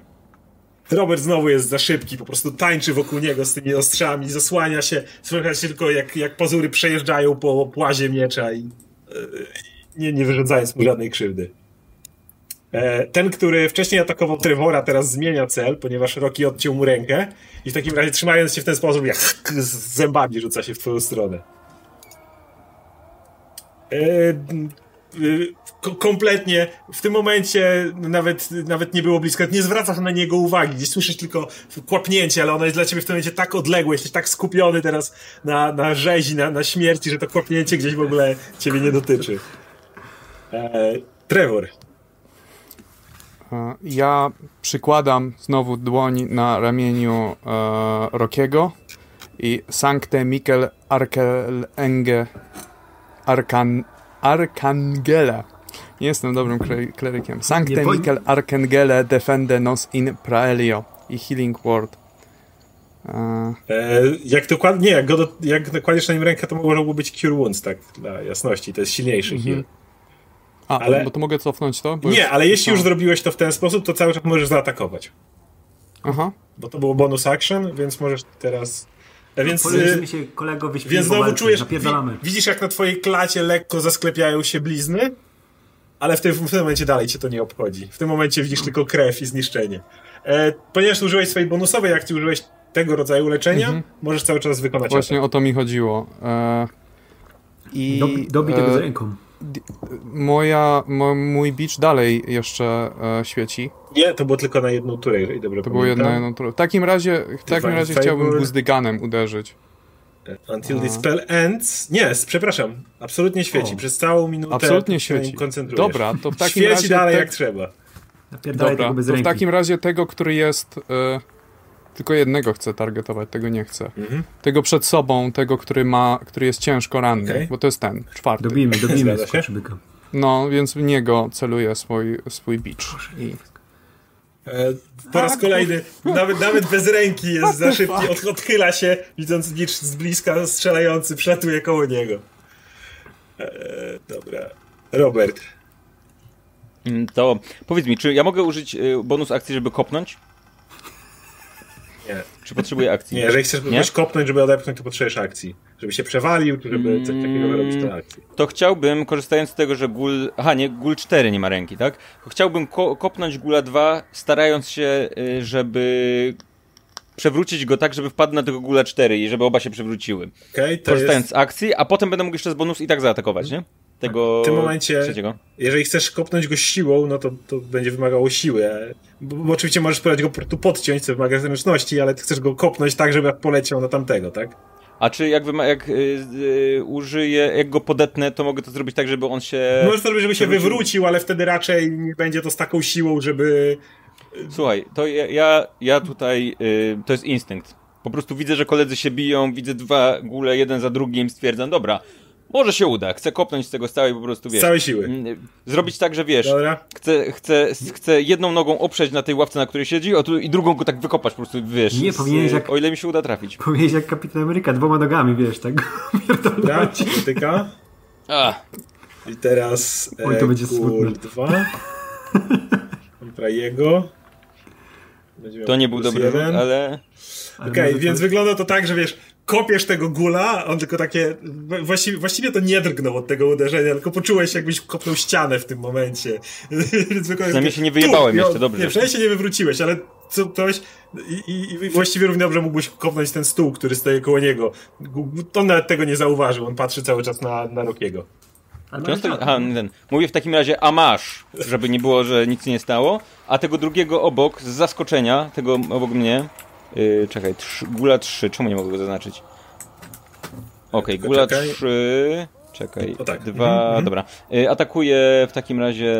Robert znowu jest za szybki, po prostu tańczy wokół niego z tymi ostrzami, zasłania się, słychać tylko jak, jak pazury przejeżdżają po płazie miecza i e, nie, nie wyrządzając mu żadnej krzywdy. E, ten, który wcześniej atakował Trevora, teraz zmienia cel, ponieważ Rocky odciął mu rękę i w takim razie trzymając się w ten sposób, jak z zębami rzuca się w twoją stronę. E, ko- kompletnie w tym momencie nawet, nawet nie było blisko, nie zwracasz na niego uwagi, gdzieś słyszysz tylko kłapnięcie, ale ono jest dla ciebie w tym momencie tak odległe, jesteś tak skupiony teraz na, na rzezi, na, na śmierci, że to kłapnięcie gdzieś w ogóle ciebie nie dotyczy. E, Trevor. E, Ja przykładam znowu dłoń na ramieniu e, Rokiego i Sancte Michael Arkelenge Arkan, Arkangele. Nie jestem dobrym kle- klerykiem. Sancte Nie Michael Arkangele defende nos in praelio i healing word. E, E, jak dokładnie, nie, jak, go do, jak nakładziesz na nim rękę, to mogłoby być Cure Wounds, tak, dla jasności, to jest silniejszy heal. A, Ale- bo to mogę cofnąć to? Nie, już- ale jeśli już zrobiłeś to w ten sposób, to cały czas możesz zaatakować. Aha. Bo to było bonus action, więc możesz teraz... A Więc, Poleczymy y, się kolego więc znowu walce, czujesz, widzisz jak na twojej klacie lekko zasklepiają się blizny, ale w tym, w tym momencie dalej cię to nie obchodzi. W tym momencie widzisz tylko krew i zniszczenie. E, ponieważ użyłeś swojej bonusowej akcji, użyłeś tego rodzaju leczenia, możesz cały czas wykonać Właśnie o to mi chodziło. E, I Dobi, dobij tego z e, ręką. Moja, mo, mój bicz dalej jeszcze e, świeci. Nie, to było tylko na jedną turę, jeżeli dobrze To było jedno, pamiętam. jedno, w takim razie, w takim Divine razie Favor. chciałbym buzdyganem uderzyć. Until the spell ends. Nie, przepraszam. Absolutnie świeci. O. Przez całą minutę Absolutnie świeci. koncentrujesz. Dobra, to w takim Świeci razie dalej te- jak trzeba. Dobra, to w takim razie tego, który jest... E, tylko jednego chcę targetować, tego nie chcę. Mhm. Tego przed sobą, tego, który ma, który jest ciężko ranny, Okej. bo to jest ten, czwarty. Dobijmy, dobijmy skoczybyka. No, więc w niego celuję swój, swój bicz. I... E, po raz kolejny, nawet, nawet bez ręki jest za szybki, od, odchyla się, widząc bicz z bliska strzelający, przelatuje koło niego. E, dobra. Robert. Mm, To powiedz mi, czy ja mogę użyć y, bonus akcji, żeby kopnąć? Nie. Czy potrzebuję akcji? Nie, jeżeli chcesz Nie? kogoś kopnąć, żeby odepchnąć, to potrzebujesz akcji. Żeby się przewalił, żeby coś takiego robić, to akcji. To chciałbym, korzystając z tego, że gul... Aha, nie, gul 4 nie ma ręki, tak? Chciałbym ko kopnąć gula 2, starając się, y, żeby przewrócić go tak, żeby wpadł na tego gula 4 i żeby oba się przewróciły. To Korzystając jest... z akcji, a potem będę mógł jeszcze z bonus i tak zaatakować, nie? Tego W tym momencie- trzeciego. Jeżeli chcesz kopnąć go siłą, no to, to będzie wymagało siły. Bo, bo oczywiście możesz spróbować go po prostu podciąć, co wymaga zręczności, ale chcesz go kopnąć tak, żeby poleciał na tamtego, tak? A czy jak, wyma- jak y, y, użyję, jak go podetnę, to mogę to zrobić tak, żeby on się... Możesz to zrobić, żeby się przewrócił. wywrócił, ale wtedy raczej nie będzie to z taką siłą, żeby... Słuchaj, to ja, ja, ja tutaj, y, to jest instynkt. Po prostu widzę, że koledzy się biją, widzę dwa góle, jeden za drugim, stwierdzam, dobra, może się uda, chcę kopnąć z tego z całej po prostu, Z wiesz. całej siły. mm, Zrobić tak, że wiesz, Dobra? chcę, chcę, chcę jedną nogą oprzeć na tej ławce, na której siedzi, a tu, i drugą go tak wykopać po prostu, wiesz. Nie, z- powinieneś jak- O ile mi się uda trafić. Powiedzieć jak Kapitan Ameryka, dwoma nogami, wiesz, tak Dobra, dotyka. A, I teraz Oj, to e, będzie kul smutne. 2. Kontra jego. Będzie miał to nie był dobry jeden. ruch, ale... Okej, może więc to- wygląda to tak, że wiesz, kopiesz tego gula, on tylko takie. Właściwie, właściwie to nie drgnął od tego uderzenia, tylko poczułeś, jakbyś kopnął ścianę w tym momencie. Więc Przynajmniej się nie wyjebałem tu, jeszcze, no, dobrze. Nie, przynajmniej się nie wywróciłeś, ale co, ktoś. I, i, I właściwie równie dobrze mógłbyś kopnąć ten stół, który stoi koło niego. On nawet tego nie zauważył, on patrzy cały czas na, na Rokiego. Czas. Aha, ten. Mówię w takim razie, a masz, żeby nie było, że nic nie stało, a tego drugiego obok, z zaskoczenia, tego obok mnie, yy, czekaj, trzy, gula 3, czemu nie mogę go zaznaczyć? Okej, Tylko gula czekaj. 3, czekaj, O tak. dwa, Mhm, dobra, yy, atakuję w takim razie,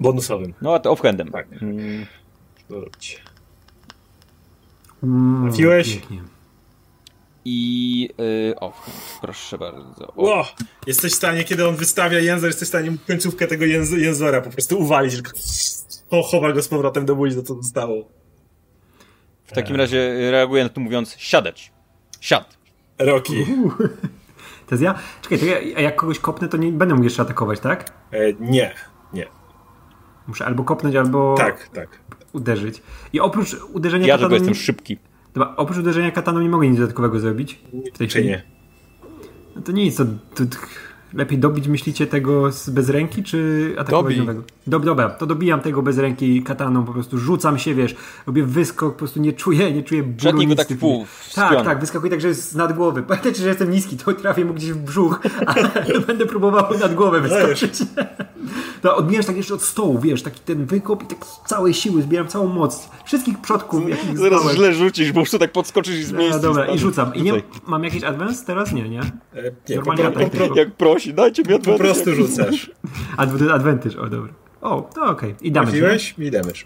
Bonusowym. no, at- offhandem. Tak. Mm. Mm, Trafiłeś? I, yy, offhand, proszę bardzo. O, Ło! Jesteś w stanie, kiedy on wystawia język, jesteś w stanie końcówkę tego jęz jęzora po prostu uwalić, tylko o, chowa go z powrotem do buzi, to co zostało. W takim razie reaguję na to mówiąc, siadać, siad. Roki. To jest ja? Czekaj, to ja, a jak kogoś kopnę, to nie będę mógł jeszcze atakować, tak? E, nie, nie. Muszę albo kopnąć, albo Tak, tak. uderzyć. I oprócz uderzenia Ja tylko jestem szybki. Dobra, oprócz uderzenia kataną nie mogę nic dodatkowego zrobić w tej Czy chwili. nie? No to nic, to, to lepiej dobić myślicie tego z bez ręki, czy atakować Dobij. nowego? Dob, dobra, to dobijam tego bez ręki kataną, po prostu rzucam się, wiesz, robię wyskok, po prostu nie czuję, nie czuję bólu. Przetnij go nic tak pół, Tak, tak, wyskakuję tak, że jest nad głowy. Pamiętajcie, że jestem niski, to trafię mu gdzieś w brzuch, ale będę próbował nad głowę wyskoczyć. To odbijasz tak jeszcze od stołu, wiesz, taki ten wykop i tak z całej siły zbieram całą moc. Wszystkich przodków, jakich Zaraz znałem. źle rzucisz, bo muszę tak podskoczyć i z No, miejsca. dobra, i rzucam. I nie, mam jakiś advance teraz? Nie, nie? E, nie, Normalnie po, po. Jak prosi, dajcie mi po advantage. prostu rzucasz. Adv- Advantage, o dobra. O, to okej. I damage. Trafiłeś i damage.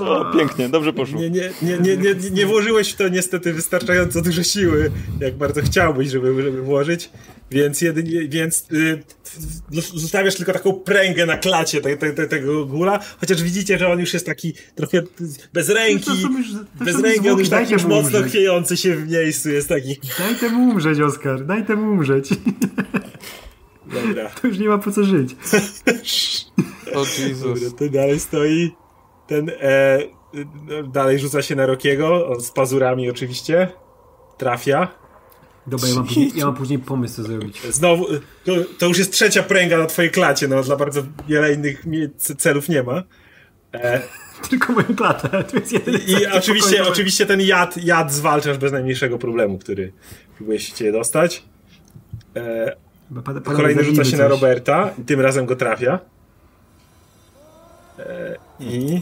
O, pięknie, dobrze poszło. Nie, nie, nie, nie, nie, nie włożyłeś w to niestety wystarczająco dużo siły, jak bardzo chciałbyś, żeby, żeby włożyć, więc jedynie, więc y, zostawiasz tylko taką pręgę na klacie te, te, te, tego gula, chociaż widzicie, że on już jest taki trochę bez ręki, już- to bez ręki, on już tak dajcie już mocno umrzeć. chwiejący się w miejscu jest taki. Daj temu umrzeć, Oskar. Daj temu umrzeć. Dobra. To już nie ma po co żyć. O Jesus. Dobra, to dalej stoi. Ten e, no, dalej rzuca się na Rokiego, z pazurami oczywiście. Trafia. Dobra, ja mam później, ja mam później pomysł, co zrobić. Znowu, to, to już jest trzecia pręga na twojej klacie, no dla bardzo wiele innych celów nie ma. E, Tylko moją klatę. To jest jedyny I oczywiście, oczywiście ten jad, jad zwalczasz bez najmniejszego problemu, który próbuje się cię dostać. E, Chyba pada- pada- kolejny rzuca się na coś. Roberta i tym razem go trafia. E, I...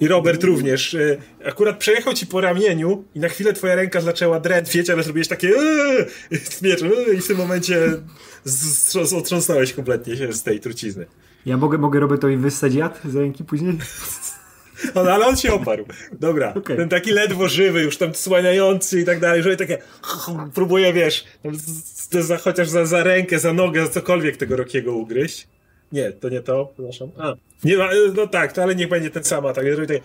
I Robert również. E, akurat przejechał ci po ramieniu i na chwilę twoja ręka zaczęła drętwieć, ale zrobiłeś takie "Eee!" z mieczem "Eee!" i w tym momencie z- z- otrząsnąłeś kompletnie się z tej trucizny. Ja mogę, mogę Robertowi wyssać jad z ręki później? On, ale on się oparł. Dobra. Okej. Ten taki ledwo żywy, już tam słaniający i tak dalej, że takie próbuje, wiesz, tam z- z- za, chociaż za, za rękę, za nogę, za cokolwiek tego Rokiego ugryźć. Nie, to nie to, przepraszam. A, nie ma, no tak, to ale niech będzie ten sam atak. Tak,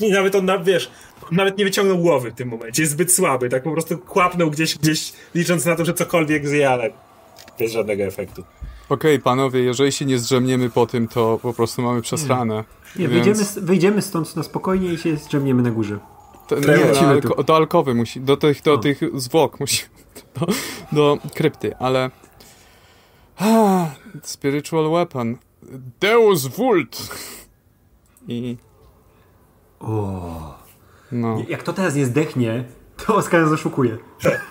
I nawet on, wiesz, nawet nie wyciągnął głowy w tym momencie, jest zbyt słaby, tak po prostu kłapnął gdzieś, gdzieś licząc na to, że cokolwiek zje, ale bez żadnego efektu. Okej, panowie, jeżeli się nie zdrzemniemy po tym, to po prostu mamy przesrane. Nie, Więc- wyjdziemy, wyjdziemy stąd na spokojnie i się zdrzemniemy na górze. To, nie, alko, do alkowy musi, do tych, do tych zwłok musi, do, do krypty, ale... Ah, spiritual weapon. Deus Vult! I... O. No, Jak to teraz nie zdechnie, to Oskar nas oszukuje.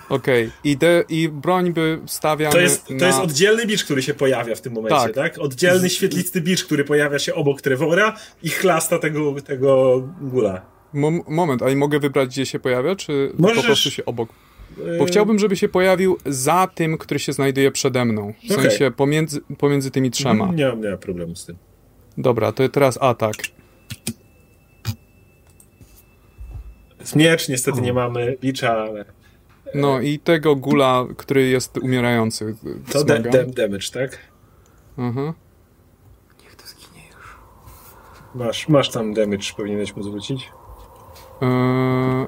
okej. I, de- I broń by stawiamy To jest, to na... jest oddzielny bicz, który się pojawia w tym momencie, tak? Tak. Oddzielny świetlisty bicz, który pojawia się obok Trevora i chlasta tego, tego gula. Mom- moment, a i mogę wybrać, gdzie się pojawia, czy Możesz- po prostu się obok? Bo chciałbym, żeby się pojawił za tym, który się znajduje przede mną. W Okej. sensie pomiędzy, pomiędzy tymi trzema. Nie mam, nie mam problemu z tym. Dobra, to teraz atak. Miecz niestety nie mamy bicza, ale No i tego gula, który jest umierający. to wzmagam. de, damage, tak? Mhm. Niech to zginie już. Masz, masz tam damage, powinieneś mu zwrócić. Eee,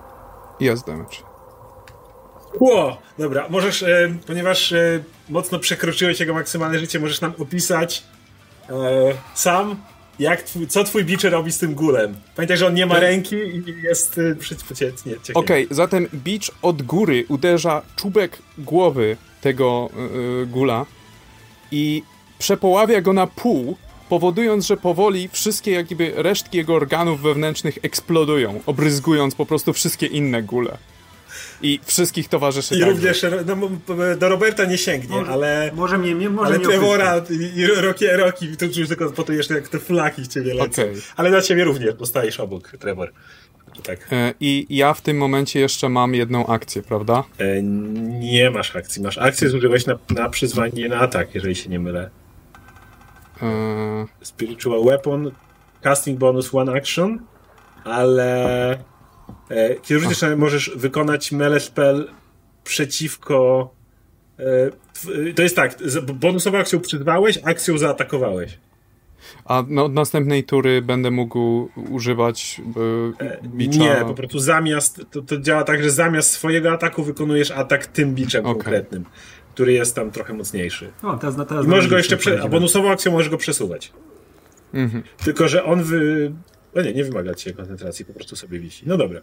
jest damage. Ło! Dobra, możesz, e, ponieważ e, mocno przekroczyłeś jego maksymalne życie, możesz nam opisać e, sam, jak twój, co twój bicz robi z tym gulem. Pamiętaj, że on nie ma ręki i jest e, przeciwcietnie. Okej, zatem bicz od góry uderza czubek głowy tego yy, gula i przepoławia go na pół, powodując, że powoli wszystkie jakby resztki jego organów wewnętrznych eksplodują, obryzgując po prostu wszystkie inne gule. I wszystkich towarzyszy I także. również no, do Roberta nie sięgnie, Może- ale, Może mnie, mnie może ale mnie Trevora i, i Roki, Roki, to już tylko po to jeszcze jak te flaki w ciebie lecą. Okej. Ale na ciebie również, bo stajesz obok, Trevor. Tak. E, I ja w tym momencie jeszcze mam jedną akcję, prawda? E, nie masz akcji. Masz akcję zużywać na, na przyzwanie na atak, jeżeli się nie mylę. E, Spiritual Weapon, casting bonus one action, ale kiedy rzucisz, możesz wykonać melee spell przeciwko e, tw- to jest tak, bonusową akcją przyzwałeś, akcją zaatakowałeś. a no, od następnej tury będę mógł używać e, bicza. Nie, po prostu zamiast, to, to działa tak, że zamiast swojego ataku wykonujesz atak tym biczem Okej. konkretnym, który jest tam trochę mocniejszy. O, teraz, na teraz I możesz go jeszcze, prze, a bonusową akcją możesz go przesuwać. Mhm. Tylko, że on wy... No nie, nie wymaga ci koncentracji, po prostu sobie wisi. No dobra.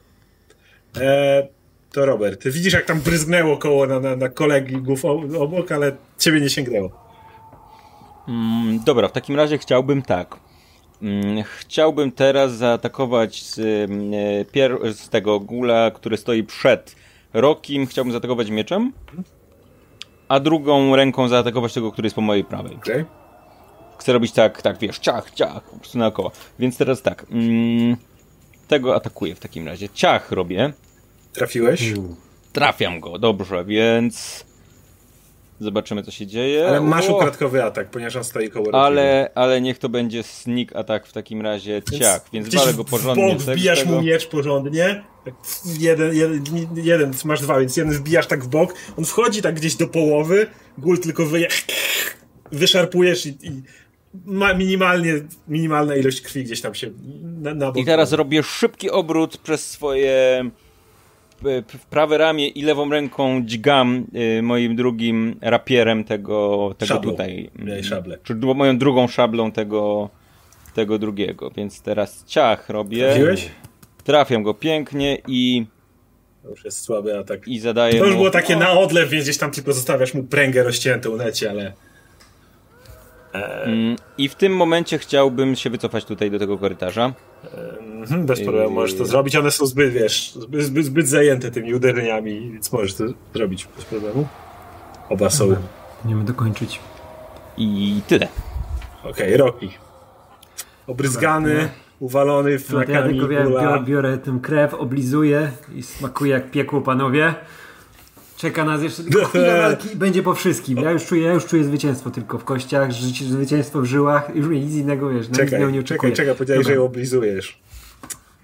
E, to Robert, ty widzisz jak tam bryzgnęło koło na, na, na kolegów obok, ale ciebie nie sięgnęło. Mm, dobra, w takim razie chciałbym tak. Mm, Chciałbym teraz zaatakować z, mm, e, z tego gula, który stoi przed Rokim. Chciałbym zaatakować mieczem, a drugą ręką zaatakować tego, który jest po mojej prawej. Okay. Chcę robić tak, tak, wiesz, ciach, ciach, po prostu naokoło. Więc teraz tak. Mm, tego atakuję w takim razie. Ciach robię. Trafiłeś, U. Trafiam go, dobrze, więc. Zobaczymy, co się dzieje. ale masz O! ukradkowy atak, ponieważ on stoi koło. Ale, ale niech to będzie sneak attack w takim razie ciach, więc gdzieś walę go porządnie. W bok wbijasz mu miecz porządnie. Tak jeden, jeden, jeden, masz dwa, więc jeden wbijasz tak w bok. On wchodzi tak gdzieś do połowy, gul tylko wyje, wyszarpujesz i, i ma minimalnie, minimalna ilość krwi gdzieś tam się na, na. I teraz robię szybki obrót przez swoje prawe ramię i lewą ręką dźgam y, moim drugim rapierem tego, tego Szablą. tutaj. Szablę. Czy moją drugą szablą tego, tego drugiego. Więc teraz ciach robię. Trafiłeś? Trafiam go pięknie i, To już jest słaby atak. i zadaję To już mu... było takie na odlew, więc gdzieś tam tylko zostawiasz mu pręgę rozciętą necie, ale... Mm, I w tym momencie chciałbym się wycofać tutaj do tego korytarza. Mhm, bez problemu możesz to zrobić. One są zbyt, wiesz, zbyt, zbyt, zbyt zajęte tymi uderzeniami, więc możesz to zrobić bez problemu. Oba są. Okej, Nie wiem dokończyć. I tyle. Rocky. Obryzgany, uwalony No to ja flakami tylko wiem, góra. biorę, biorę tę krew, oblizuję i smakuje jak piekło, panowie. Czeka nas jeszcze tylko chwila walki i będzie po wszystkim. Ja już czuję, ja już czuję zwycięstwo tylko w kościach, życie, zwycięstwo w żyłach. Już mnie nic innego, wiesz, nic Czekaj, innego nie czekaj, oczekuję. czekaj, powiedziałeś, że ją oblizujesz.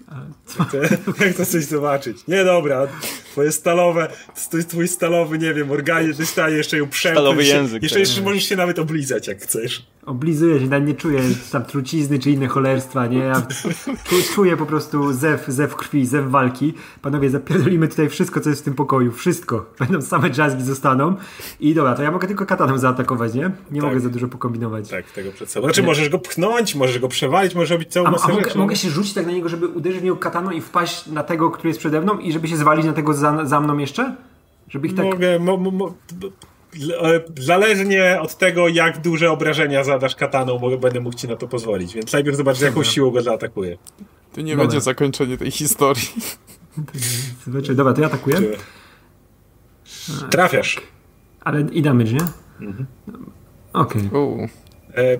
Jak to coś zobaczyć? Nie, dobra, twoje stalowe, to jest twój stalowy, nie wiem, organizm, jest w stanie jeszcze ją przemknąć. Stalowy język, Jeszcze, tak. jeszcze możesz się nawet oblizać, jak chcesz. Oblizuję się, nawet nie czuję tam trucizny czy inne cholerstwa, nie? Ja czu, czuję po prostu zew, zew krwi, zew walki. Panowie, zapierdolimy tutaj wszystko, co jest w tym pokoju. Wszystko. Będą same jazzgi zostaną. I dobra, to ja mogę tylko kataną zaatakować, nie? Nie Tak. mogę za dużo pokombinować. Tak, tego przed sobą. Znaczy, możesz go pchnąć, możesz go przewalić, możesz robić całą A, masę a mogę, rzeczy. mogę się rzucić tak na niego, żeby uderzyć w niego kataną i wpaść na tego, który jest przede mną i żeby się zwalić na tego za, za mną jeszcze? Żeby ich tak... Mogę, mo, mo, mo, zależnie od tego, jak duże obrażenia zadasz kataną, mogę, będę mógł ci na to pozwolić. Więc najpierw zobacz, jaką siłą go zaatakuje. To nie Dobra. będzie zakończenie tej historii. Znaczy, dobra, to ja atakuję. Trafiasz. Ale i damage, nie? Mhm. Okej. Uuu. E,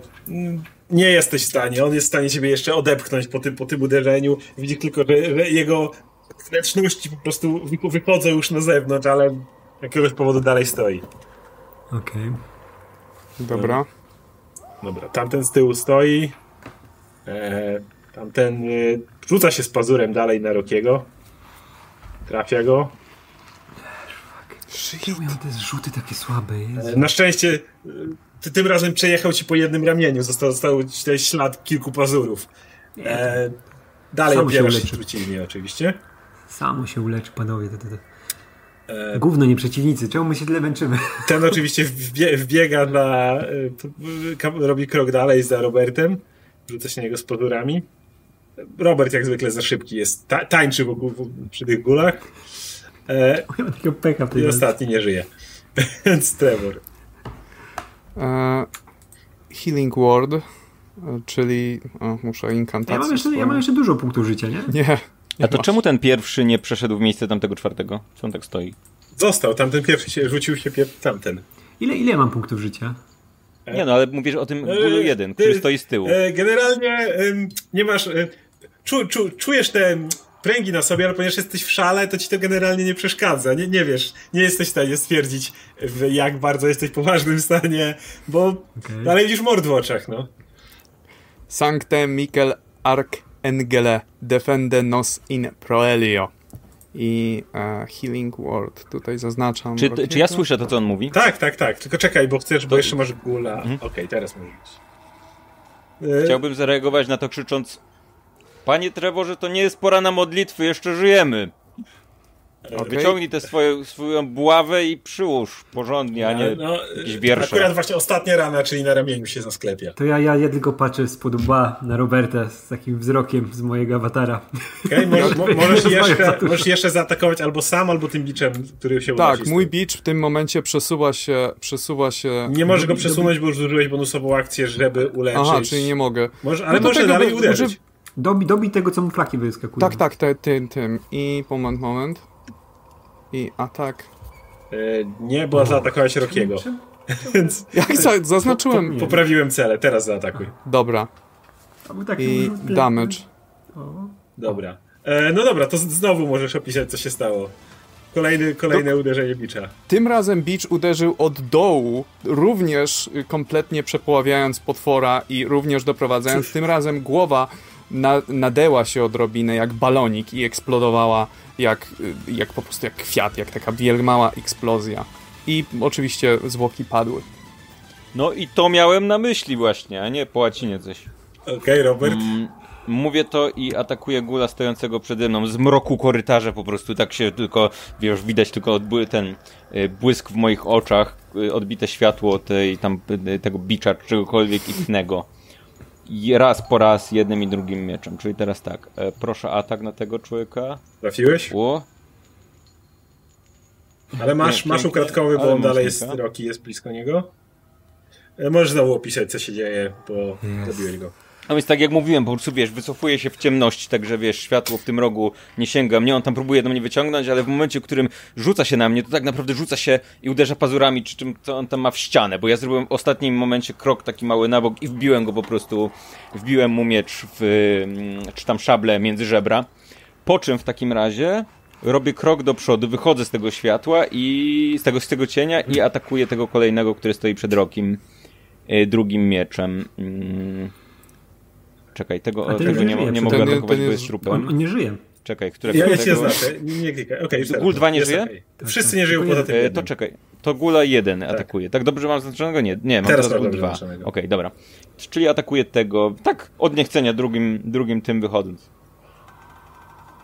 nie jesteś w stanie. On jest w stanie ciebie jeszcze odepchnąć po tym, po tym uderzeniu. Widzi tylko, że, że jego wnętrzności po prostu wy- wychodzą już na zewnątrz, ale z jakiegoś powodu dalej stoi. Okej. Dobra. Dobra, tamten z tyłu stoi. E, tamten e, rzuca się z pazurem dalej na Rokiego. Trafia go. Czemu ja mam te zrzuty takie słabe? Jezu. E, na szczęście e, ty, tym razem przejechał ci po jednym ramieniu. Został, został ci tutaj ślad kilku pazurów. E, dalej się opierasz się uleczy. truciznie oczywiście. Samo się uleczy, panowie. To, to, to. E, Gówno, nie przeciwnicy. Czemu my się tyle męczymy? ten oczywiście wbie, wbiega na... e, robi krok dalej za Robertem. Rzuca się na niego z pazurami. Robert jak zwykle za szybki jest. Ta, tańczy wokół, w- przy tych gulach. E, Ja mam takiego pecha w tej I ostatni nie żyje. Więc Trevor. E, healing Ward, czyli... O, muszę Ja inkantację mam, jeszcze, ja mam jeszcze dużo punktów życia, nie? Nie. A to masz. czemu ten pierwszy nie przeszedł w miejsce tamtego czwartego? Co on tak stoi? Został, tamten pierwszy się, rzucił się pier... tamten. Ile, ile mam punktów życia? Nie no, ale mówisz o tym bólu jeden, E, który e, stoi z tyłu. E, generalnie nie masz... E, czu, czu, czujesz te pręgi na sobie, ale ponieważ jesteś w szale, to ci to generalnie nie przeszkadza. Nie, nie wiesz, nie jesteś w stanie stwierdzić, w jak bardzo jesteś w poważnym stanie, bo Okej. dalej widzisz mord w oczach, no. Sancte Michael Arcangele defende nos in proelio. I e, Healing Ward. Tutaj zaznaczam. Czy, czy ja słyszę to, co on mówi? Tak, tak, tak. Tylko czekaj, bo chcesz, bo To- jeszcze masz gula. Okej, teraz możesz. E, Chciałbym zareagować na to krzycząc Panie Trevorze, to nie jest pora na modlitwy, jeszcze żyjemy. Okej. Wyciągnij tę swoją, swoją buławę i przyłóż porządnie, a nie no, jakieś wiersze. Akurat właśnie ostatnia rana, czyli na ramieniu się zasklepia. To ja, ja, ja tylko patrzę spod łba na Roberta z takim wzrokiem z mojego awatara. Okay? Możesz, mo, możesz, jeszcze, możesz jeszcze zaatakować albo sam, albo tym biczem, który się unosi Tak, mój beach w tym momencie przesuwa się, przesuwa się... Nie możesz go przesunąć, bo już zużyłeś bonusową akcję, żeby uleczyć. Aha, czyli nie mogę. Może, ale No do może tego dalej uderzyć. uży- Dobi, dobi tego, co mu flaki wyskakują. Tak, tak, te, tym, tym. I moment, moment. I atak. E, nie, bo zaatakowałeś Rokiego. Więc Jak za, zaznaczyłem. poprawiłem cele, teraz zaatakuj. Dobra. Taki I damage. Dobra. E, no dobra, to znowu możesz opisać, co się stało. Kolejny, kolejne uderzenie bicza. Tym razem Beach uderzył od dołu, również kompletnie przepoławiając potwora i również doprowadzając. Tym razem głowa na, nadęła się odrobinę jak balonik i eksplodowała jak, jak po prostu jak kwiat, jak taka wielmała eksplozja. I oczywiście zwłoki padły. No i to miałem na myśli właśnie, a nie po łacinie coś. Okej, Robert. Mm, Mówię to i atakuję gula stojącego przede mną z mroku korytarza po prostu, tak się tylko, wiesz, widać tylko ten y, błysk w moich oczach, y, odbite światło tej tam y, tego bicza, czegokolwiek innego. Raz po raz jednym i drugim mieczem, czyli teraz tak, e, proszę atak na tego człowieka. Trafiłeś? O, Ale masz, Nie, masz ukradkowy, bo on dalej jest. Roki jest blisko niego. E, Możesz znowu opisać, co się dzieje, bo zabiłeś go. No więc tak jak mówiłem, po prostu wiesz, wycofuję się w ciemności, także wiesz, światło w tym rogu nie sięga mnie, on tam próbuje do mnie wyciągnąć, ale w momencie, w którym rzuca się na mnie, to tak naprawdę rzuca się i uderza pazurami, czy czym to on tam ma w ścianę, bo ja zrobiłem w ostatnim momencie krok taki mały na bok i wbiłem go po prostu, wbiłem mu miecz w, mm, czy tam szable między żebra, po czym w takim razie robię krok do przodu, wychodzę z tego światła i z tego, z tego cienia i atakuję tego kolejnego, który stoi przed rokiem y, drugim mieczem. Mm. Czekaj, tego, tego nie nie, żyje, nie mogę atakować, bo jest- trupem. On, on nie żyje. Czekaj, którego Ja, ja cię tego... znaczę, nie klikaj. Teraz. Gul nie żyje? okej. Wszyscy nie żyją poza tym E, to czekaj, to gula jeden atakuje. Tak dobrze mam zaznaczonego? Nie, nie mam Teraz teraz, gul dobrze dwa. Okej, zaznaczonego. dobra. Czyli atakuje tego, tak od niechcenia, drugim, drugim tym wychodząc.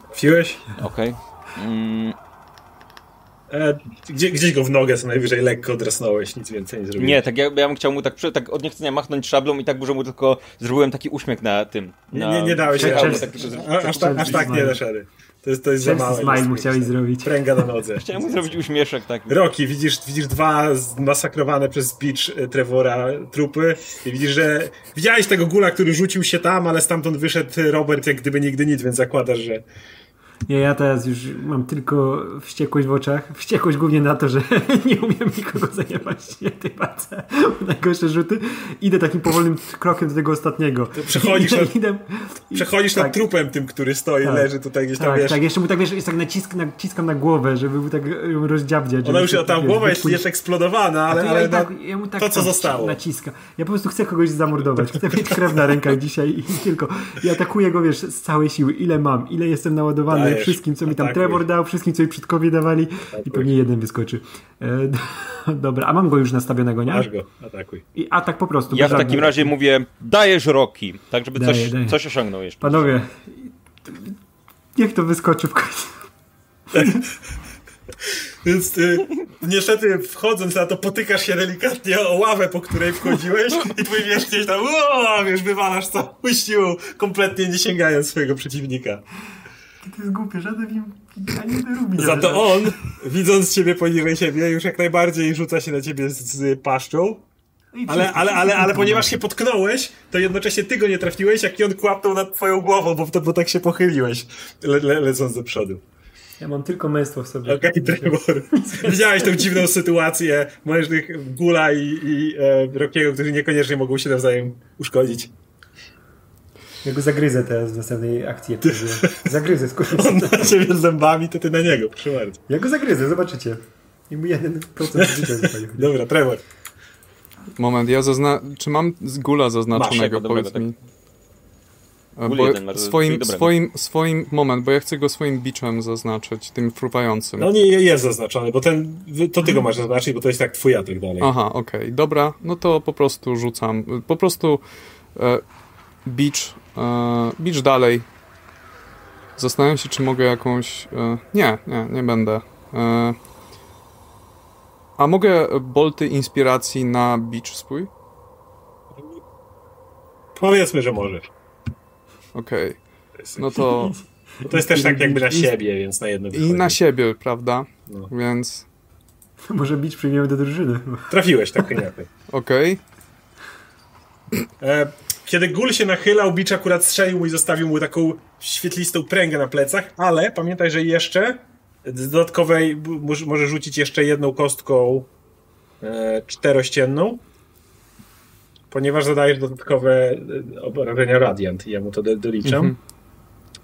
Trafiłeś? Okej. Mm, E, gdzie, gdzieś go w nogę co najwyżej lekko dresnąłeś, nic więcej nie zrobiłeś. nie, tak ja, ja bym chciał mu tak, tak od niechcenia machnąć szablą i tak, że mu tylko zrobiłem taki uśmiech na tym. Nie, Na, nie, nie dałeś Cześć, rady. cześć. tak, aż, tak, aż tak nie dasz rady. To jest, to jest za małe. smile jest- mu chciałeś zrobić. Pręga na nodze. Chciałem mu zrobić uśmieszek taki. Roki, widzisz, widzisz dwa zmasakrowane przez Beach e, Trevora trupy i widzisz, że widziałeś tego gula, który rzucił się tam, ale stamtąd wyszedł Robert jak gdyby nigdy nic, więc zakładasz, że Nie, ja teraz już mam tylko wściekłość w oczach. Wściekłość głównie na to, że nie umiem nikogo zajebać w tej walce. Najgorsze rzuty. Idę takim powolnym krokiem do tego ostatniego. przechodzisz idę, nad- idę, przechodzisz tak, nad trupem tym, który stoi, Tak. leży tutaj gdzieś tam, Tak, wiesz. tak, jeszcze mu tak wiesz, jest tak nacisk, naciskam na głowę, żeby mu tak ją rozdziabdziać. Ona już, się, ta wiesz, głowa jest, jest eksplodowana, ale, ale ja, tak, na- ja mu tak to, co zostało. Naciska. Ja po prostu chcę kogoś zamordować. Chcę mieć krew na rękach dzisiaj i tylko. I atakuję go, wiesz, z całej siły. Ile mam, ile jestem naładowany Dajesz, wszystkim, co mi tam atakuj. Trevor dał, wszystkim, co mi przodkowie dawali i pewnie jeden wyskoczy. E, dobra, a mam go już nastawionego, nie? masz go, atakuj. I atak po prostu. Ja w takim razie mówię, dajesz Roki, tak żeby Daję, coś, daję. coś osiągnął jeszcze. Panowie, niech to wyskoczy w końcu. Więc y, niestety wchodząc na to potykasz się delikatnie o ławę, po której wchodziłeś i twój miecz gdzieś tam, o, wiesz, wywalasz całą siłą, kompletnie nie sięgając swojego przeciwnika. To jest głupie, żaden im ani jeden rób mi nie Za wyda. to on, widząc ciebie poniżej siebie, już jak najbardziej rzuca się na ciebie z, z paszczą. I Ale, ale, ale, ale ponieważ się potknąłeś, to jednocześnie ty go nie trafiłeś, jak i on kłapnął nad twoją głową, bo, bo tak się pochyliłeś, le, le, lecąc do przodu. Ja mam tylko męstwo w sobie. Okej, Trevor. Widziałeś tą dziwną sytuację mężnych Gula i, i e, Rockiego, którzy niekoniecznie mogą się nawzajem uszkodzić. Ja go zagryzę teraz w następnej akcji. jak przeżyję. Zagryzę, skurczę. On na ciebie zębami, to ty na niego, proszę bardzo. Ja go zagryzę, zobaczycie. I mu 1% życia. Dobra, Trevor. Moment, ja zazna... Czy mam z gula zaznaczonego, Masz, dobrego, powiedz mi? E, Gul Bo jeden swoim, dobrego. swoim, swoim, moment, bo ja chcę go swoim biczem zaznaczyć, tym fruwającym. No nie jest zaznaczony, bo ten, to ty go masz zaznaczyć, bo to jest tak twój atak dalej. Aha, okej, dobra, no to po prostu rzucam. Po prostu e, beach, e, beach dalej. Zastanawiam się, czy mogę jakąś. E, nie, nie, nie będę. E, a mogę bolty inspiracji na beach swój? Powiedzmy, że możesz. Okej, no to. To jest też tak jakby na siebie, więc na jedno I wychodzi. na siebie, prawda? No. Więc. Może bić przyjmiemy do drużyny. Trafiłeś, tak inaczej. Okej. E, kiedy Gul się nachylał, Bicz akurat strzelił mu i zostawił mu taką świetlistą pręgę na plecach, ale pamiętaj, że jeszcze z dodatkowej może, rzucić jeszcze jedną kostką e, czterościenną, ponieważ zadajesz dodatkowe e, obrażenia Radiant i ja mu to do, doliczam. Mhm.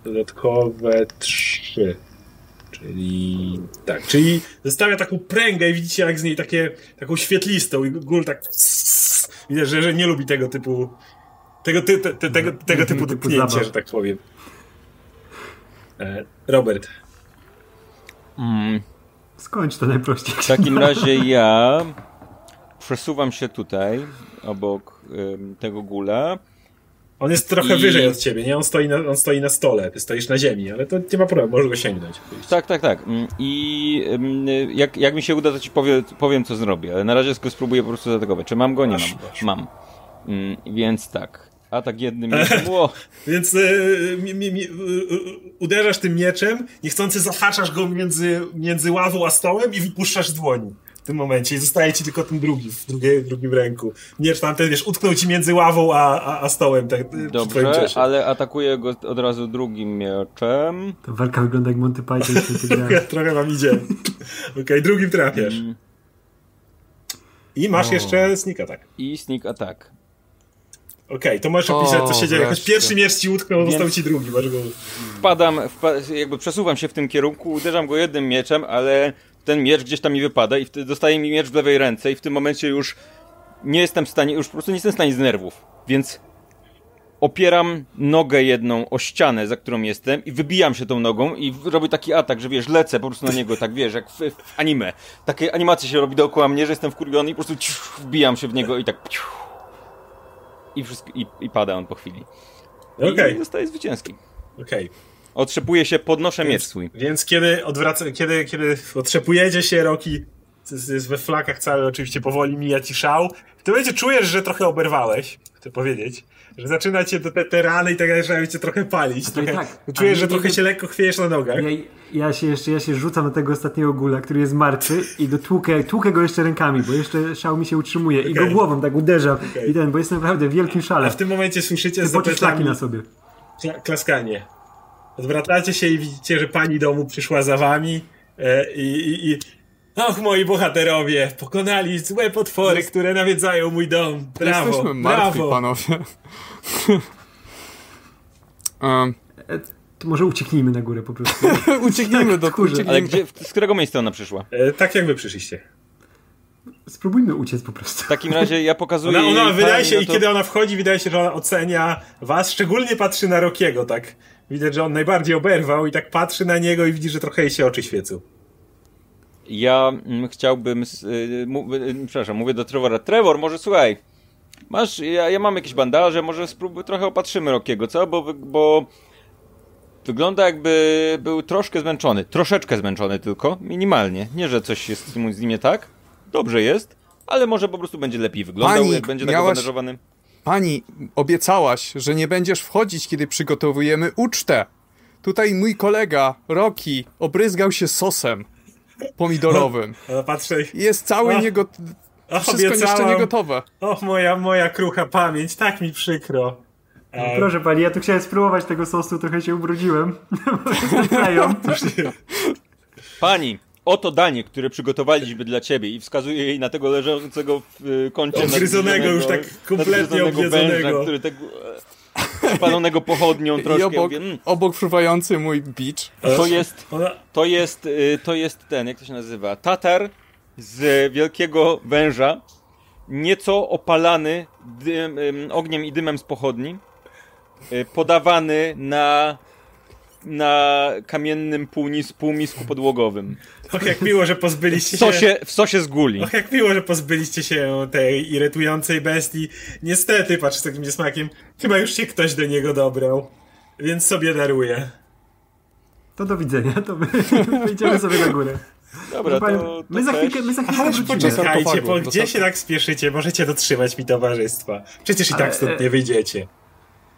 Dodatkowe trzy. Czyli tak, czyli zostawia taką pręgę i widzicie jak z niej takie, taką świetlistą i Gul tak widać, że, że nie lubi tego typu tego, ty, te, te, tego, tego typu zabaw. że tak powiem. E, Robert, Mm, Skończ to najprościej. w takim razie ja przesuwam się tutaj, obok ym, tego gula On jest trochę I- wyżej od ciebie, nie? On stoi, na, on stoi na stole, ty stoisz na ziemi, ale to nie ma problemu, możesz go sięgnąć. Tak, tak, tak. Mm, I jak, jak mi się uda, to ci powie, powiem, co zrobię. Ale na razie tylko spróbuję po prostu zaatakować. Czy mam go? Nie Masz, mam. masz. Mam. Mm, Więc tak. Atak jednym mieczem. Więc y, mi, mi, mi, y, y, uderzasz tym mieczem, niechcący zahaczasz go między, między ławą a stołem i wypuszczasz z dłoni. W tym momencie i zostaje ci tylko ten drugi w, drugie, w drugim ręku. Miecz tamten, wiesz, utknął ci między ławą a, a, a stołem. Tak, dobrze, ale atakuję go od razu drugim mieczem. Ta walka wygląda jak Monty Python. grze. Trochę wam idzie. Okej, drugim trafiasz. Mm, I masz jeszcze sneak attack. I sneak attack. Okej, to możesz opisać, co się dzieje. Jakoś pierwszy miecz ci utknął, Więc- został ci drugi. Masz go... Wpadam, wpa jakby przesuwam się w tym kierunku, uderzam go jednym mieczem, ale ten miecz gdzieś tam mi wypada i wtedy dostaje mi miecz w lewej ręce i w tym momencie już nie jestem w stanie, już po prostu nie jestem w stanie z nerwów, więc opieram nogę jedną o ścianę, za którą jestem i wybijam się tą nogą i robię taki atak, że wiesz, lecę po prostu na niego, tak wiesz, jak w, w anime. Takie animacje się robi dookoła mnie, że jestem wkurwiony i po prostu ciu, wbijam się w niego i tak ciu, i, wszystko, i, i pada on po chwili. I zostaje zwycięski. okej. Otrzepuję się, podnoszę miecz swój. więc kiedy odwraca, kiedy, kiedy otrzepujecie się, Roki jest we flakach cały, oczywiście powoli mija ci szał. W tym momencie czujesz, że trochę oberwałeś, chcę powiedzieć, że zaczyna cię te, te rany i tak dalej, zaczynają cię trochę palić. Trochę, tak, czujesz, że trochę się lekko chwiejesz na nogach. Ja, ja się jeszcze ja się rzucam na tego ostatniego gula, który jest martwy i dotłukę, tłukę go jeszcze rękami, bo jeszcze szał mi się utrzymuje i go głową tak uderzam Okej. i ten, bo jest naprawdę w wielkim A szale. w tym momencie słyszycie z Poczuć szlaki plecami na sobie. kla- klaskanie. Odwracacie się i widzicie, że pani domu przyszła za wami e, i, i, i Och, moi bohaterowie, pokonali złe potwory, które nawiedzają mój dom. Brawo, Jesteśmy martwi, brawo. panowie. um, to może ucieknijmy na górę po prostu. ucieknijmy do kurze. ucieknijmy. Ale gdzie, z którego miejsca ona przyszła? E, tak jak wy przyszliście. Spróbujmy uciec po prostu. W takim razie ja pokazuję Ona, ona jej wydaje się, no i to- kiedy ona wchodzi, wydaje się, że ona ocenia was, szczególnie patrzy na Rokiego, tak. Widać, że on najbardziej oberwał i tak patrzy na niego i widzi, że trochę jej się oczy świecą. Ja mm, chciałbym... Y, mu, y, przepraszam, mówię do Trevora. Trevor, może słuchaj, masz... Ja, ja mam jakieś bandaże, może spróbuj trochę opatrzymy Rokiego, co? Bo, bo wygląda jakby był troszkę zmęczony. Troszeczkę zmęczony tylko, minimalnie. Nie, że coś jest z nim- nie tak. Dobrze jest, ale może po prostu będzie lepiej wyglądał, Pani, jak będzie tak miałaś- obandażowany. Pani, obiecałaś, że nie będziesz wchodzić, kiedy przygotowujemy ucztę. Tutaj mój kolega, Rocky, obryzgał się sosem pomidorowym. Ona patrzy, Jest cały niegot... och, Wszystko jeszcze obiecałam, niegotowe. och, moja, moja krucha pamięć, tak mi przykro. E, Proszę pani, ja tu chciałem spróbować tego sosu, trochę się ubrudziłem. Pani, oto danie, które przygotowaliśmy dla ciebie i wskazuje jej na tego leżącego w y, kącie Obgryzonego, już tak kompletnie objedzonego. węża, który tak e, spalonego pochodnią I troszkę. obok, Mówię, mm, obok fruwający mój bicz. to jest, to jest, y, to jest ten, jak to się nazywa, tatar z wielkiego węża, nieco opalany dym, ym, ogniem i dymem z pochodni, y, podawany na na kamiennym półnis, półmisku podłogowym. Och, jak miło, że pozbyliście W się... sosie, w sosie z guli. Och, jak miło, że pozbyliście się tej irytującej bestii. Niestety, patrz z takim niesmakiem, chyba już się ktoś do niego dobrał. Więc sobie daruję. To do widzenia, to my wyjdziemy sobie na górę. Dobra, Panie, to, to my, za chwilkę, my za chwilkę Ależ poczekajcie, bo gdzie się tak spieszycie? Możecie dotrzymać mi towarzystwa. Przecież i tak Ale, stąd e, nie wyjdziecie.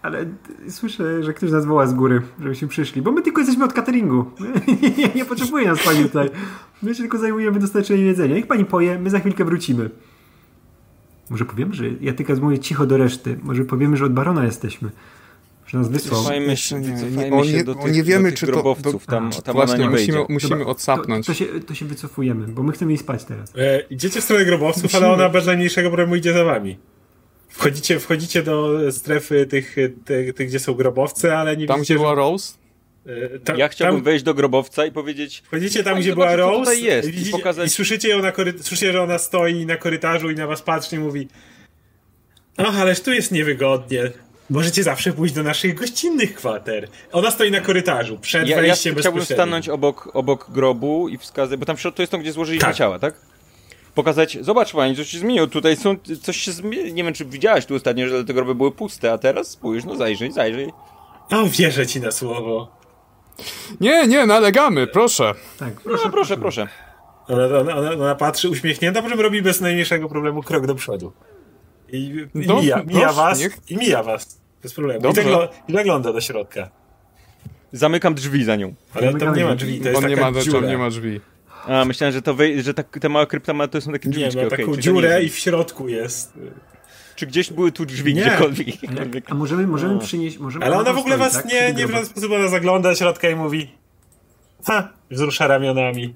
Ale słyszę, że ktoś nas woła z góry, żebyśmy przyszli, bo my tylko jesteśmy od cateringu. nie, nie potrzebuje nas pani tutaj. My się tylko zajmujemy dostarczeniem jedzenia. Niech pani poje, my za chwilkę wrócimy. Może powiemy, że ja tylko mówię cicho do reszty. Może powiemy, że od barona jesteśmy. Że nas wysłał. Cofajmy się, nie, wycofajmy nie, o się nie, do tych, nie wiemy, do tych czy to... grobowców. do- Tam, A, tam właśnie, nie wejdzie. musimy, musimy Dobra, odsapnąć. To, to, się, to się wycofujemy, bo my chcemy iść spać teraz. E, idziecie w stronę grobowców, ale ona bez najmniejszego problemu idzie za wami. Wchodzicie, wchodzicie do strefy tych, tych, tych gdzie są grobowce, ale nie Tam, widzicie, gdzie była Rose? e, ta- Ja chciałbym tam, wejść do grobowca i powiedzieć Wchodzicie tam, gdzie była Rose jest i widzicie, pokazać- i słyszycie ją na kory... słyszycie, że ona stoi na korytarzu i na was patrzy i mówi Ach, ależ tu jest niewygodnie. Możecie zawsze pójść do naszych gościnnych kwater. Ona stoi na korytarzu, przed ja, ja wejściem chciałbym bezpośrednim. stanąć obok, obok grobu i wskazać, bo tam w środku to jest to, gdzie złożyliśmy Tak. ciała, tak? Pokazać, zobacz pani, coś się zmieniło, tutaj są, coś się zmieniło, nie wiem czy widziałaś tu ostatnio, że te groby były puste, a teraz spójrz, no zajrzyj, zajrzyj. No, wierzę ci na słowo. Nie, nie, nalegamy, proszę. Tak, No proszę, proszę, proszę. Ona, ona, ona, ona patrzy uśmiechnięta, po czym robi bez najmniejszego problemu krok do przodu. I, i No, mija, mija proszę, was, niech- i mija was. Bez problemu. I, Dobrze. zaglo- I zagląda do środka. Zamykam drzwi za nią. Ale tam nie ma drzwi, to jest On nie ma, dziura. tam nie ma drzwi. A, myślałem, że to wej- że ta, ta mała krypta ma, to są takie Nie, drzwiczki, ma taką to dziurę nie- i w środku jest. Czy gdzieś były tu drzwi Nie. gdziekolwiek? A, jak, a możemy, możemy przynieść... Możemy Ale ona w ogóle stoi, was tak? nie, nie w żaden sposób ona zagląda do środka i mówi ha, wzrusza ramionami.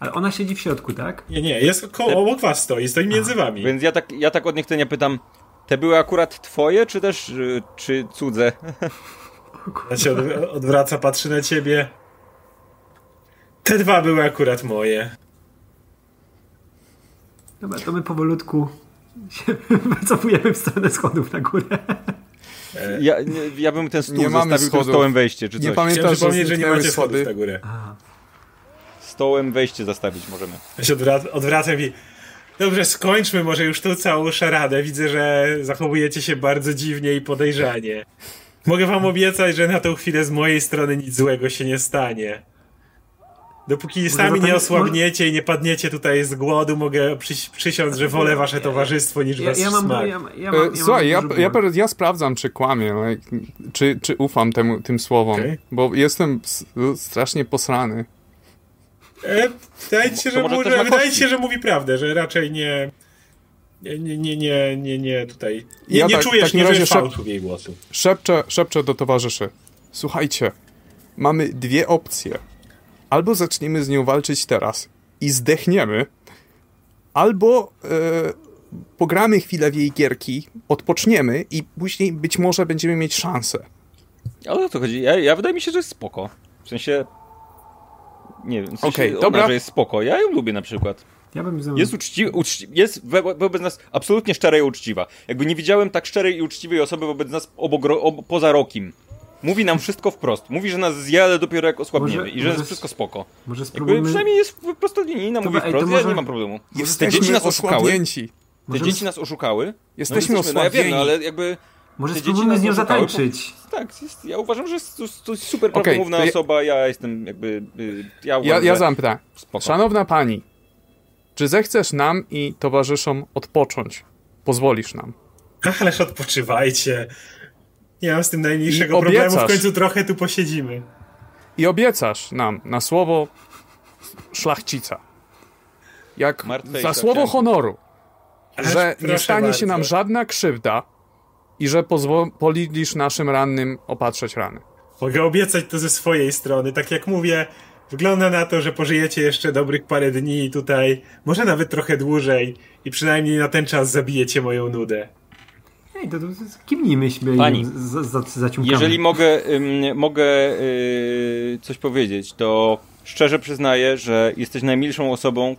Ale ona siedzi w środku, tak? Nie, nie, jest koło, obok was stoi, stoi między wami. Więc ja tak, ja tak od niechcenia pytam, te były akurat twoje, czy też, y, czy cudze? Ona się od, odwraca, patrzy na ciebie. Te dwa były akurat moje. Dobra, to my powolutku się wycofujemy w stronę schodów na górę. Ja, nie, ja bym ten stół Nie zostawił tym stołem wejście, czy Nie coś. pamiętam, Chciałem że przypomnieć, że nie macie schodów schody. na górę. Stołem wejście zastawić możemy. Ja się odwraca, odwracam i dobrze, skończmy może już tą całą szaradę. Widzę, że zachowujecie się bardzo dziwnie i podejrzanie. Mogę wam obiecać, że na tą chwilę z mojej strony nic złego się nie stanie. Dopóki sami zatem- nie osłabniecie i nie padniecie tutaj z głodu, mogę przyś przysiąc, że wolę wasze towarzystwo niż Ja, was ja mam... smak. Ja, ja, mam E, Słuchaj, ja, sprawdzam, czy kłamie, czy, czy ufam temu, tym słowom, Okej. bo jestem strasznie posrany. E, wydaje ci się, że, może mu- że, wydaje się, że mówi prawdę, że raczej nie... Nie, nie, nie, nie, nie, tutaj. Nie, Ja nie tak- czujesz, nie razie czujesz szep- fałszu w jej głosu. Szepczę, szepczę do towarzyszy. Słuchajcie, mamy dwie opcje. Albo zaczniemy z nią walczyć teraz i zdechniemy, albo e, pogramy chwilę w jej gierki, odpoczniemy i później być może będziemy mieć szansę. Ale o co chodzi? Ja, ja wydaje mi się, że jest spoko. W sensie... Nie wiem, w sensie Okej, ona, dobra. że jest spoko. Ja ją lubię na przykład. Ja bym zamiast... Jest uczciwa, uczci, jest wo- wobec nas absolutnie szczera i uczciwa. Jakby nie widziałem tak szczerej i uczciwej osoby wobec nas obok, ro- ob, poza rokiem. Mówi nam wszystko wprost. Mówi, że nas zje, ale dopiero jak osłabniemy. Może- I że może jest wszystko spoko. Może Jakby spróbujmy... przynajmniej jest prostolinijna, mówi Dobra, ej, to wprost, ja może- nie mam problemu. Te dzieci nas oszukały. Te dzieci nas oszukały. Jesteśmy no, no ja wiem, osłabieni. no, ale jakby... Może spróbujmy nas z nią zatańczyć. Tak, jest, ja uważam, że jest to, to jest super Okej, prawdomówna to ja- osoba, ja jestem jakby... y, Ja, Ja, uważam, ja spoko. Szanowna pani, czy zechcesz nam i towarzyszom odpocząć? Pozwolisz nam. Ach, ależ odpoczywajcie. Nie mam z tym najmniejszego problemu, w końcu trochę tu posiedzimy. I obiecasz nam na słowo szlachcica. Jak Martwej za słowo honoru, Ależ że nie stanie się bardzo. nam żadna krzywda i że pozwolisz naszym rannym opatrzeć rany. Mogę obiecać to ze swojej strony. Tak jak mówię, wygląda na to, że pożyjecie jeszcze dobrych parę dni tutaj, może nawet trochę dłużej i przynajmniej na ten czas zabijecie moją nudę. Ej, to, to kimnijmy się Pani, za, za, zaciągamy. Jeżeli mogę, ym, mogę yy, coś powiedzieć, to szczerze przyznaję, że jesteś najmilszą osobą,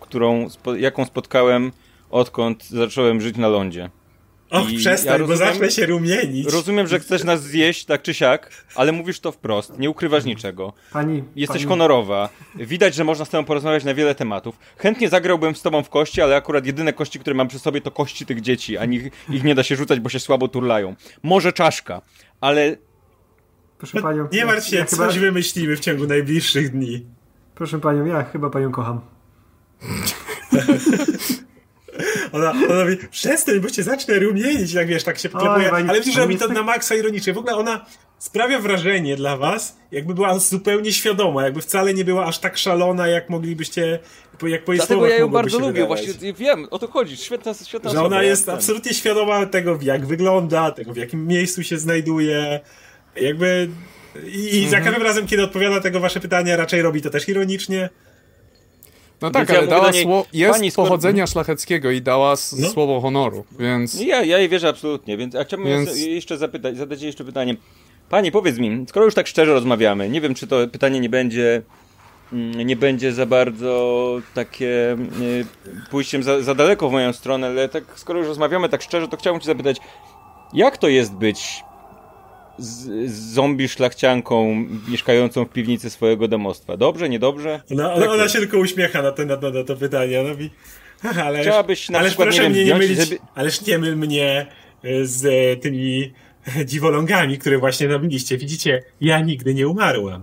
którą, jaką spotkałem, odkąd zacząłem żyć na lądzie. Och, I przestań, ja bo rozumiem- zacznę się rumienić. Rozumiem, że chcesz nas zjeść tak czy siak, ale mówisz to wprost, nie ukrywasz niczego. Pani, Jesteś pani, honorowa. Widać, że można z tobą porozmawiać na wiele tematów. Chętnie zagrałbym z tobą w kości, ale akurat jedyne kości, które mam przy sobie, to kości tych dzieci, a ich, ich nie da się rzucać, bo się słabo turlają. Może czaszka, ale Proszę panią. Nie martw się, ja chyba, coś wymyślimy w ciągu najbliższych dni. Proszę panią, ja chyba panią kocham. Ona, ona mówi, przestań, bo cię zacznę rumienić, tak wiesz, tak się poklepuje, ale widzisz, że robi to na maksa ironicznie. W ogóle ona sprawia wrażenie dla was, jakby była zupełnie świadoma, jakby wcale nie była aż tak szalona, jak moglibyście, jak po jej dlatego ja ją bardzo lubię. wydawać. Właśnie wiem, o to chodzi. Świetna, świetna Że ona jest ten- absolutnie świadoma tego, jak wygląda, tego, w jakim miejscu się znajduje. Jakby. I, i za Mhm. każdym razem, kiedy odpowiada tego wasze pytania, raczej robi to też ironicznie. No tak, Więc ja ale mówię dała niej, sło- jest pani, skoro- pochodzenia szlacheckiego i dała s- No. słowo honoru, więc... Ja, ja jej wierzę absolutnie, więc a chciałbym Więc- je- jeszcze zapytać, zadać jej jeszcze pytanie. Panie, powiedz mi, skoro już tak szczerze rozmawiamy, nie wiem, czy to pytanie nie będzie mm, nie będzie za bardzo takie y, pójściem za, za daleko w moją stronę, ale tak skoro już rozmawiamy tak szczerze, to chciałbym cię zapytać, jak to jest być z, z zombie szlachcianką mieszkającą w piwnicy swojego domostwa? Dobrze, niedobrze? Ona, ona, Jak to ona jest? się tylko uśmiecha na to, na, na to pytanie. Ona mówi, Ależ, Chciałabyś na ależ przykład, proszę nie wiem, mnie nie mylić, żeby- ależ nie myl mnie e, z e, tymi dziwolągami, które właśnie nabiliście. Widzicie, ja nigdy nie umarłam.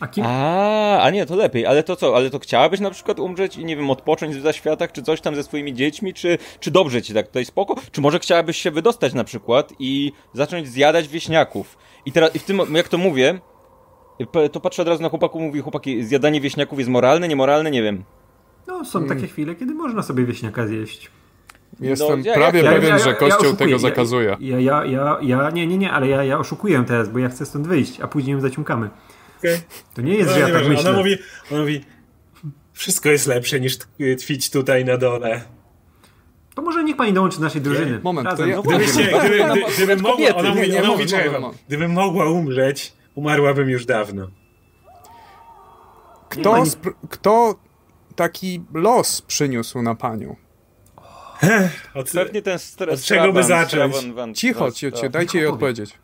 A kim? A, a nie, to lepiej, ale to co? Ale to chciałabyś na przykład umrzeć i nie wiem, odpocząć w zaświatach, czy coś tam ze swoimi dziećmi, czy, czy dobrze ci tak tutaj spoko? Czy może chciałabyś się wydostać na przykład i zacząć zjadać wieśniaków? I teraz, i w tym, jak to mówię, to patrzę od razu na chłopaku, mówi chłopaki, zjadanie wieśniaków jest moralne, niemoralne, nie wiem. No, są takie chwile, kiedy można sobie wieśniaka zjeść. Jestem ja- prawie ja- pewien, że Kościół tego Ja- zakazuje. Ja, ja, ja, ja, nie, nie, nie, ale ja, ja oszukuję teraz, bo ja chcę stąd wyjść, a później ją zaciumkamy. Okay? To nie jest, No, że ja tak myślę. ona, mówi, ona mówi, wszystko jest lepsze niż t- twić tutaj na dole. To może niech pani dołączy do naszej drużyny. Moment, to Razem. ja- No Gdyby, właśnie, się, gdyby, nam gdy, gdybym mogła, ona mówi, Nie, nie, ona może, mówi, czekaj, może, może. gdybym mogła umrzeć, umarłabym już dawno. Kto, kto taki los przyniósł na panią? Od, Pewnie ten stres. Od czego by zacząć? Cicho, ciocie, dajcie jej odpowiedzieć.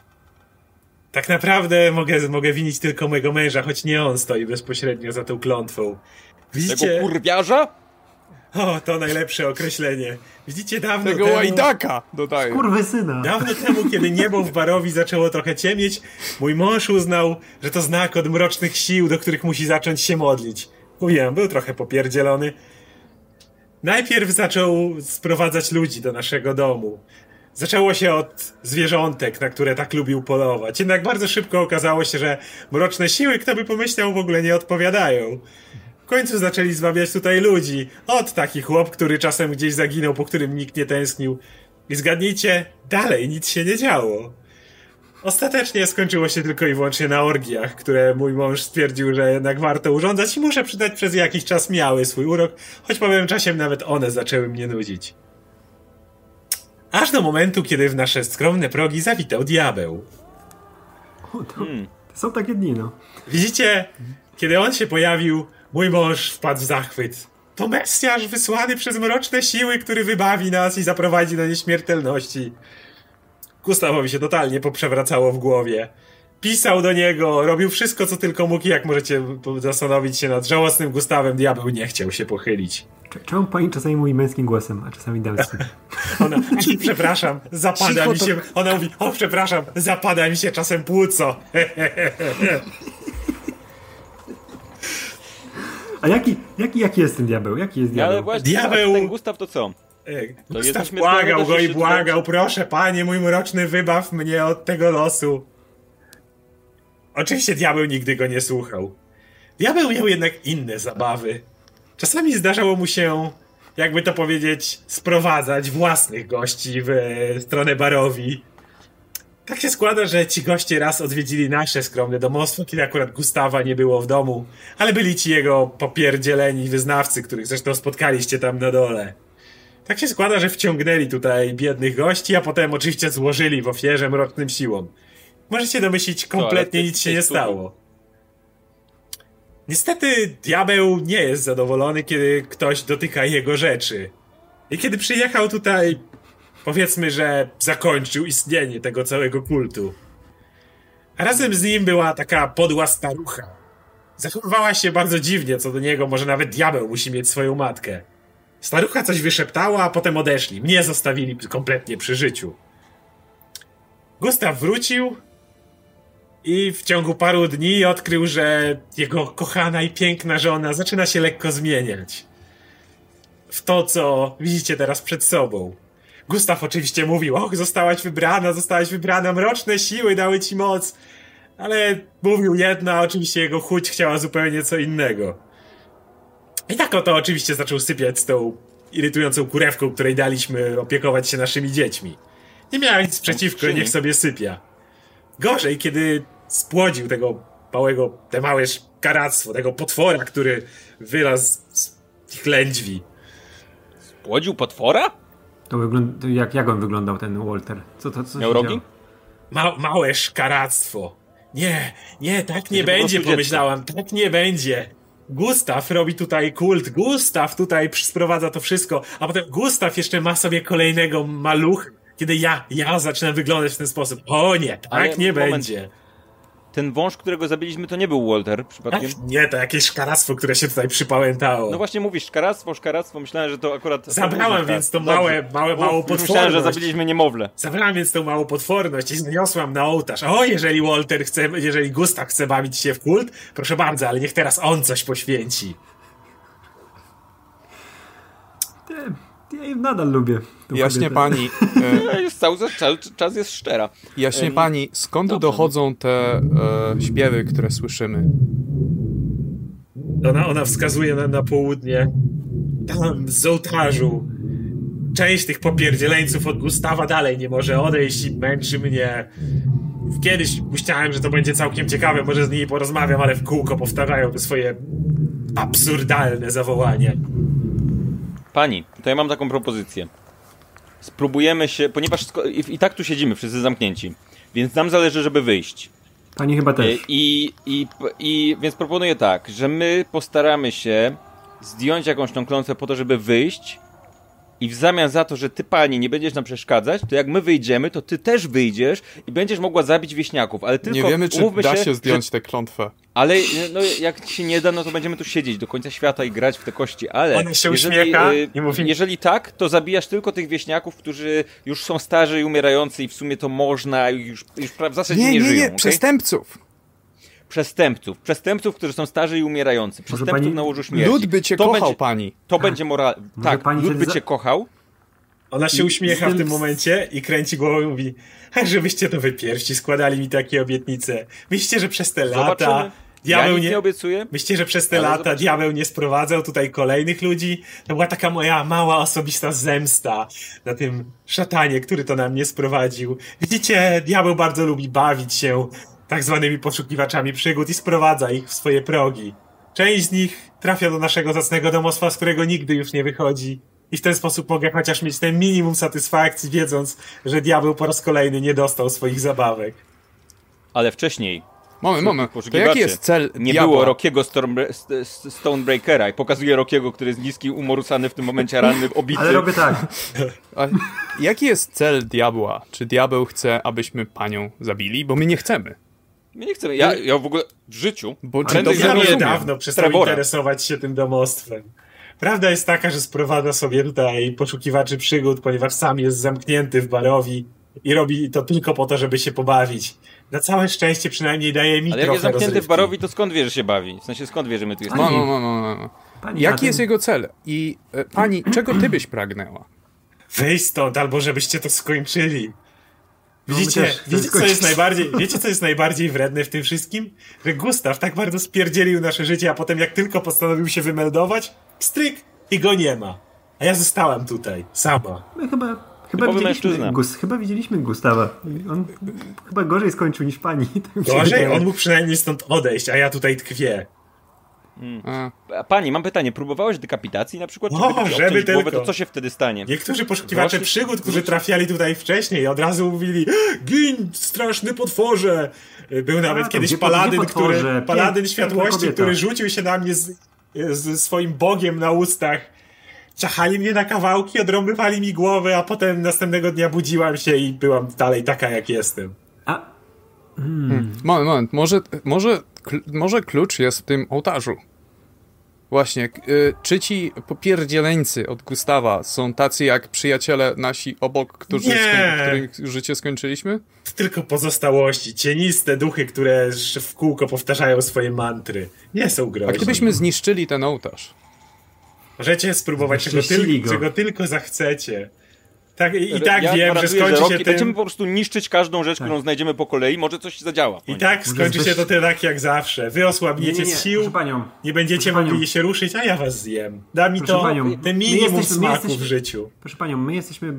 Tak naprawdę mogę, mogę winić tylko mojego męża, choć nie on stoi bezpośrednio za tą klątwą. Tego Widzicie? kurwiarza? O, to najlepsze określenie. Widzicie dawno Tego temu... łajdaka dodaję. Kurwy syna. Dawno temu, kiedy niebo w barowi zaczęło trochę ciemnieć, mój mąż uznał, że to znak od mrocznych sił, do których musi zacząć się modlić. Mówiłem, był trochę popierdzielony. Najpierw zaczął sprowadzać ludzi do naszego domu. Zaczęło się od zwierzątek, na które tak lubił polować. Jednak bardzo szybko okazało się, że mroczne siły, kto by pomyślał, w ogóle nie odpowiadają. W końcu zaczęli zwabiać tutaj ludzi. Od taki chłop, który czasem gdzieś zaginął, po którym nikt nie tęsknił. I zgadnijcie, dalej nic się nie działo. Ostatecznie skończyło się tylko i wyłącznie na orgiach, które mój mąż stwierdził, że jednak warto urządzać i muszę przyznać, przez jakiś czas miały swój urok, choć powiem czasem nawet one zaczęły mnie nudzić. Aż do momentu, kiedy w nasze skromne progi zawitał diabeł. O, to, to są takie dni, no. Widzicie, kiedy on się pojawił, mój mąż wpadł w zachwyt. To Mesjasz wysłany przez mroczne siły, który wybawi nas i zaprowadzi do nieśmiertelności. Gustawowi się totalnie poprzewracało w głowie. Pisał do niego, robił wszystko, co tylko mógł i jak możecie zastanowić się nad żałosnym Gustawem, diabeł nie chciał się pochylić. Cze- Czemu pani czasami mówi męskim głosem, a czasami damskim? Ona, przepraszam, zapada mi to- się, ona mówi, o przepraszam, zapada mi się czasem płuco. A jaki, jaki, jaki jest ten diabeł? Jaki jest No, diabeł? ale właśnie, Diabeł- ten Gustaw to co? E, jest Gustaw błagał go i błagał, proszę panie, mój mroczny, wybaw mnie od tego losu. Oczywiście diabeł nigdy go nie słuchał. Diabeł miał jednak inne zabawy. Czasami zdarzało mu się, jakby to powiedzieć, sprowadzać własnych gości w stronę barowi. Tak się składa, że ci goście raz odwiedzili nasze skromne domostwo, kiedy akurat Gustawa nie było w domu, ale byli ci jego popierdzieleni wyznawcy, których zresztą spotkaliście tam na dole. Tak się składa, że wciągnęli tutaj biednych gości, a potem oczywiście złożyli w ofierze mrocznym siłom. Możecie domyślić, kompletnie ty- nic się nie stało. Niestety diabeł nie jest zadowolony, kiedy ktoś dotyka jego rzeczy. I kiedy przyjechał tutaj, powiedzmy, że zakończył istnienie tego całego kultu. A razem z nim była taka podła starucha. Zachowywała się bardzo dziwnie co do niego, może nawet diabeł musi mieć swoją matkę. Starucha coś wyszeptała, a potem odeszli. Mnie zostawili kompletnie przy życiu. Gustaw wrócił i w ciągu paru dni odkrył, że jego kochana i piękna żona zaczyna się lekko zmieniać. W to, co widzicie teraz przed sobą. Gustaw oczywiście mówił, och, zostałaś wybrana, zostałaś wybrana, mroczne siły dały ci moc. Ale mówił jedna, oczywiście jego chuć chciała zupełnie co innego. I tak oto oczywiście zaczął sypiać z tą irytującą kurewką, której daliśmy opiekować się naszymi dziećmi. Nie miałem nic przeciwko, niech sobie sypia. Gorzej, kiedy spłodził tego małego, te małe karactwo, tego potwora, który wylazł z ich lędźwi. Płodził potwora? To wygląda, jak, jak on wyglądał, ten Walter? Co to, co Miał się rogi? Ma małe szkaractwo. Nie, nie, tak nie po będzie, prostu pomyślałam, tak nie będzie. Gustaw robi tutaj kult, Gustaw tutaj sprowadza to wszystko, a potem Gustaw jeszcze ma sobie kolejnego malucha, kiedy ja, ja zaczynam wyglądać w ten sposób. O nie, tak Ale nie moment. będzie. ten wąż, którego zabiliśmy, to nie był Walter przypadkiem? Ach, nie, to jakieś szkaractwo, które się tutaj przypałętało. No właśnie mówisz, szkaractwo, szkaractwo, myślałem, że to akurat... Zabrałem tak. więc to Dobrze. małe, małe, małą Uf, już Myślałem, że potworność. zabiliśmy niemowlę. Zabrałem więc tą małą potworność i zniosłam na ołtarz. O, jeżeli Walter chce, jeżeli Gustaw chce bawić się w kult, proszę bardzo, ale niech teraz on coś poświęci. Ja jej nadal lubię. Jaśnie kobietę. pani, e, cały czas, czas jest szczera. jaśnie pani, skąd dobrze. dochodzą te e, śpiewy, które słyszymy? Ona, ona wskazuje na, na południe. Tam, z ołtarzu. Część tych popierdzieleńców od Gustawa dalej nie może odejść i męczy mnie. Kiedyś myślałem, że to będzie całkiem ciekawe, może z nimi porozmawiam, ale w kółko powtarzają te swoje absurdalne zawołanie. Pani, to ja mam taką propozycję. Spróbujemy się, ponieważ i, i tak tu siedzimy, wszyscy zamknięci, więc nam zależy, żeby wyjść. Pani chyba E, też. I, i, i więc proponuję tak, że my postaramy się zdjąć jakąś tą klątwę po to, żeby wyjść i w zamian za to, że ty pani nie będziesz nam przeszkadzać, to jak my wyjdziemy, to ty też wyjdziesz i będziesz mogła zabić wieśniaków, ale tylko Nie wiemy, czy da się, się zdjąć Że, tę klątwę. ale no, jak się nie da, no to będziemy tu siedzieć do końca świata i grać w te kości, ale Ona się jeżeli, uśmiecha y, i mówi- jeżeli tak, to zabijasz tylko tych wieśniaków, którzy już są starzy i umierający i w sumie to można i już, już w zasadzie nie, Nie, nie, żyją. nie, okej? przestępców. Przestępców. Przestępców, którzy są starzy i umierający. Przestępców pani- na łożu śmierci. Lud by cię to kochał, będzie, pani. To będzie moral... Może Tak, pani lud by za- cię kochał. Ona się I uśmiecha w tym- momencie i kręci głową i mówi "Ach, żebyście to wy pierwsi składali mi takie obietnice. Myślicie, że przez te lata diabeł ja nie... nie obiecuję. Myślicie, że przez te Ale lata zobaczymy. diabeł nie sprowadzał tutaj kolejnych ludzi? To była taka moja mała osobista zemsta na tym szatanie, który to na mnie sprowadził. Widzicie, diabeł bardzo lubi bawić się tak zwanymi poszukiwaczami przygód i sprowadza ich w swoje progi. Część z nich trafia do naszego zacnego domostwa, z którego nigdy już nie wychodzi. I w ten sposób mogę chociaż mieć ten minimum satysfakcji, wiedząc, że diabeł po raz kolejny nie dostał swoich zabawek. Ale wcześniej Moment, moment. To jaki jest cel Nie diabła? było St- Stonebreakera i pokazuje Rockiego, który jest niski, umorusany w tym momencie, ranny, obity. Ale robię tak. A jaki jest cel diabła? Czy diabeł chce, abyśmy panią zabili? Bo my nie chcemy. My nie chcemy. Ja, ja w ogóle w życiu. Bo czy dobrze Ja niedawno przestał Trevora. interesować się tym domostwem. Prawda jest taka, że sprowadza sobie tutaj poszukiwaczy przygód, ponieważ sam jest zamknięty w barowi i robi to tylko po to, żeby się pobawić. Na całe szczęście przynajmniej daje mi Ale jak trochę jest zamknięty rozrywki. w barowi, to skąd wie, że się bawi? W sensie skąd wie, że my tu No, jesteśmy? no, no, no, no. Pani, Jaki jest jego cel? I e, pani, czego ty byś pragnęła? Wyjść stąd, albo żebyście to skończyli. No, Widzicie, też chcemy wiecie, co jest najbardziej, wiecie, co jest najbardziej wredne w tym wszystkim? Że Gustaw tak bardzo spierdzielił nasze życie, a potem jak tylko postanowił się wymeldować, stryk i go nie ma. A ja zostałam tutaj, sama. My chyba, chyba, Typowy widzieliśmy mężczyzna. Gus, chyba widzieliśmy Gustawa. On chyba gorzej skończył niż pani. Gorzej, on mógł przynajmniej stąd odejść, a ja tutaj tkwię. A Pani, mam pytanie, próbowałeś dekapitacji na przykład? O, Żeby obciąć głowę, tylko. to co się wtedy stanie? Niektórzy poszukiwacze Właśnie- przygód, którzy trafiali tutaj wcześniej, od razu mówili Gin, straszny potworze! Był nawet kiedyś gdzie- paladyn, gdzie który, paladyn światłości, który rzucił się na mnie z, z swoim bogiem na ustach. Ciachali mnie na kawałki, odrąbywali mi głowę, a potem następnego dnia budziłam się i byłam dalej taka, jak jestem. A, moment, moment. Może, może, może klucz jest w tym ołtarzu. Właśnie, y, czy ci popierdzieleńcy od Gustawa są tacy jak przyjaciele nasi obok, którzy Nie. skoń, których życie skończyliśmy? To tylko pozostałości, cieniste duchy, które w kółko powtarzają swoje mantry. Nie są A groźne. gdybyśmy zniszczyli ten ołtarz? Możecie spróbować, czego, tyl- czego tylko zachcecie. Tak, I tak ja wiem, że skończy Rocky, się tym... Będziemy po prostu niszczyć każdą rzecz, którą znajdziemy po kolei, może coś zadziała. I tak skończy się to tak jak zawsze. Wy osłabniecie nie, nie, nie, z sił, proszę panią. nie będziecie mogli panią. się ruszyć, a ja was zjem. Da mi Proszę to panią, ten my minimum jesteśmy- my smaku w jesteśmy- życiu. proszę panią, my jesteśmy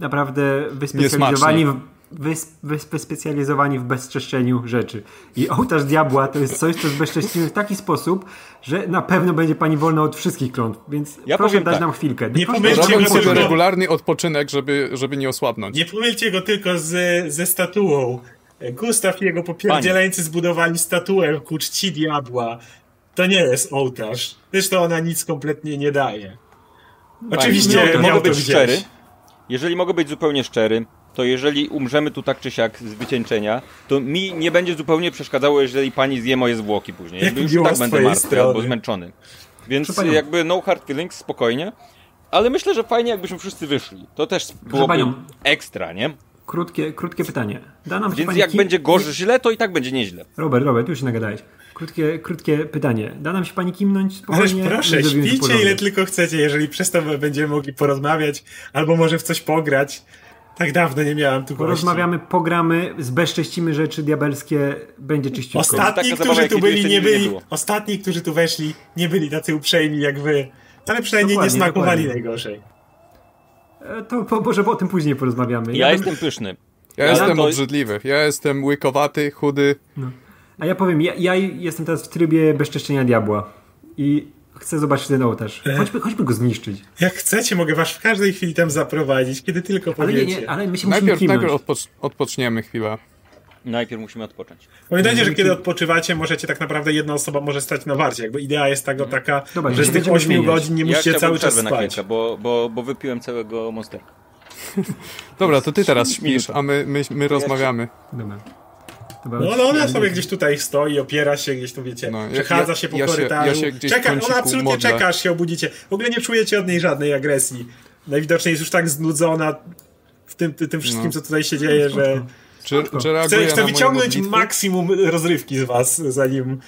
naprawdę wyspecjalizowani w, wys, wys, wyspecjalizowani w bezczeszczeniu rzeczy. I ołtarz diabła to jest coś, co zbezcześcimy w taki sposób, że na pewno będzie pani wolna od wszystkich klątw. Więc Ja proszę dać tak. nam chwilkę. Nie pomylcie go sobie tylko- regularny odpoczynek, żeby, żeby nie osłabnąć. Nie pomylcie go tylko z, ze statuą. Gustaw i jego popierdzieleńcy zbudowali statuę ku czci diabła. To nie jest ołtarz. Zresztą ona nic kompletnie nie daje. Oczywiście miał mogę być szczery. Jeżeli mogę być zupełnie szczery, to jeżeli umrzemy tu tak czy siak z wycieńczenia, to mi nie będzie zupełnie przeszkadzało, jeżeli pani zje moje zwłoki później. Jak Jakby już tak będę martwy strony. albo zmęczony. Więc Proszę jakby no hard feelings, spokojnie. Ale myślę, że fajnie jakbyśmy wszyscy wyszli. To też byłoby panią. ekstra, nie? Krótkie, krótkie pytanie. Da nam Więc pani jak ki- będzie gorzej źle, to i tak będzie nieźle. Robert, Robert, już się nagadałeś. Krótkie, krótkie pytanie. Da nam się pani kimnąć Ależ spokojnie? proszę, My zrobimy śpijcie ile tylko chcecie, jeżeli przez to będziemy mogli porozmawiać, albo może w coś pograć. Tak dawno nie miałem tu gości. Porozmawiamy, pogramy, zbezcześcimy rzeczy diabelskie, będzie czyściutko. Ostatni, którzy tu byli, nie nie byli. było. Ostatni, którzy tu weszli, nie byli tacy uprzejmi jak wy. Ale przynajmniej Dokładnie, nie smakowali dokładnie. najgorzej. E, To po, może o tym później porozmawiamy. Ja bym- jestem pyszny. Ja Ja jestem to- obrzydliwy. Ja jestem łykowaty, chudy. A ja powiem, ja, ja jestem teraz w trybie bezczeszczenia diabła. I chcę zobaczyć ten ołtarz. E? Chodźmy, chodźmy go zniszczyć. Jak chcecie, mogę was w każdej chwili tam zaprowadzić, kiedy tylko Ale nie, powiecie. nie, ale my się musimy Najpierw, kimnąć. najpierw odpocz odpoczniemy chwilę. Najpierw musimy odpocząć. Pamiętajcie, że kiedy odpoczywacie, możecie tak naprawdę jedna osoba może stać na warcie. Jakby idea jest tego taka, Dobra, że z tych będziemy 8 zmieniać. godzin nie ja musicie chciałbym cały czas przerwę na spać. chwilkę, bo, bo, bo wypiłem całego monstera. Dobra, to ty teraz śpisz, a my, my, my rozmawiamy. Dobra. No, no ona sobie gdzieś tutaj stoi, opiera się gdzieś tu, wiecie, No, ja- przechadza ja- się po ja się- korytarzu. ja się gdzieś w czeka, ona absolutnie modlę. czeka, aż się obudzicie. W ogóle nie czujecie od niej żadnej agresji. Najwidoczniej jest już tak znudzona w tym, tym wszystkim, No. co tutaj się dzieje, że Czy, czy chce, chce wyciągnąć maksimum rozrywki z was, zanim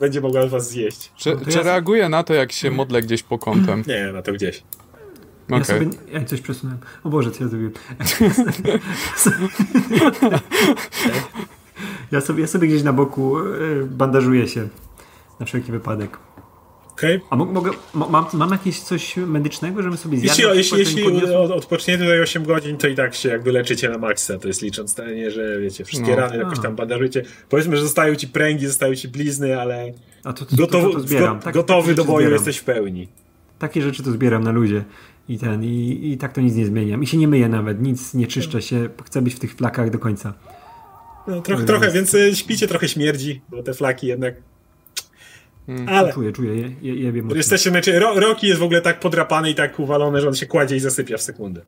będzie mogła was zjeść. Czy, to czy ja- reaguje na to, jak się modlę gdzieś po kątem? Nie, na to gdzieś. Ja Okej. sobie... Ja coś przesunąłem. O Boże, co ja zrobiłem? ja, sobie, ja sobie gdzieś na boku e, bandażuję się. Na wszelki wypadek. Okej? A mo- mogę, mo- mam, mam jakieś coś medycznego, żebym sobie zjadł? Jeśli, jeśli, jeśli odpoczniecie tutaj 8 godzin, to i tak się jakby leczycie na maksa. To jest licząc to nie, że wiecie, wszystkie No. rany jakoś A. tam bandażujecie. Powiedzmy, że zostają ci pręgi, zostają ci blizny, ale A to, to, gotowy, to, to, to zbieram. go- Tak- gotowy do boju zbieram. jesteś w pełni. Takie rzeczy to zbieram na ludzie. I ten, i, i tak to nic nie zmieniam. I się nie myję nawet, nic nie czyszczę się. Chcę być w tych flakach do końca. No, trochę, To trochę, więc y, śpicie trochę śmierdzi, bo te flaki jednak... Ale Czuję, czuję, je, je, jesteście, znaczy, ro, Roki jest w ogóle tak podrapany i tak uwalony, że on się kładzie i zasypia w sekundę.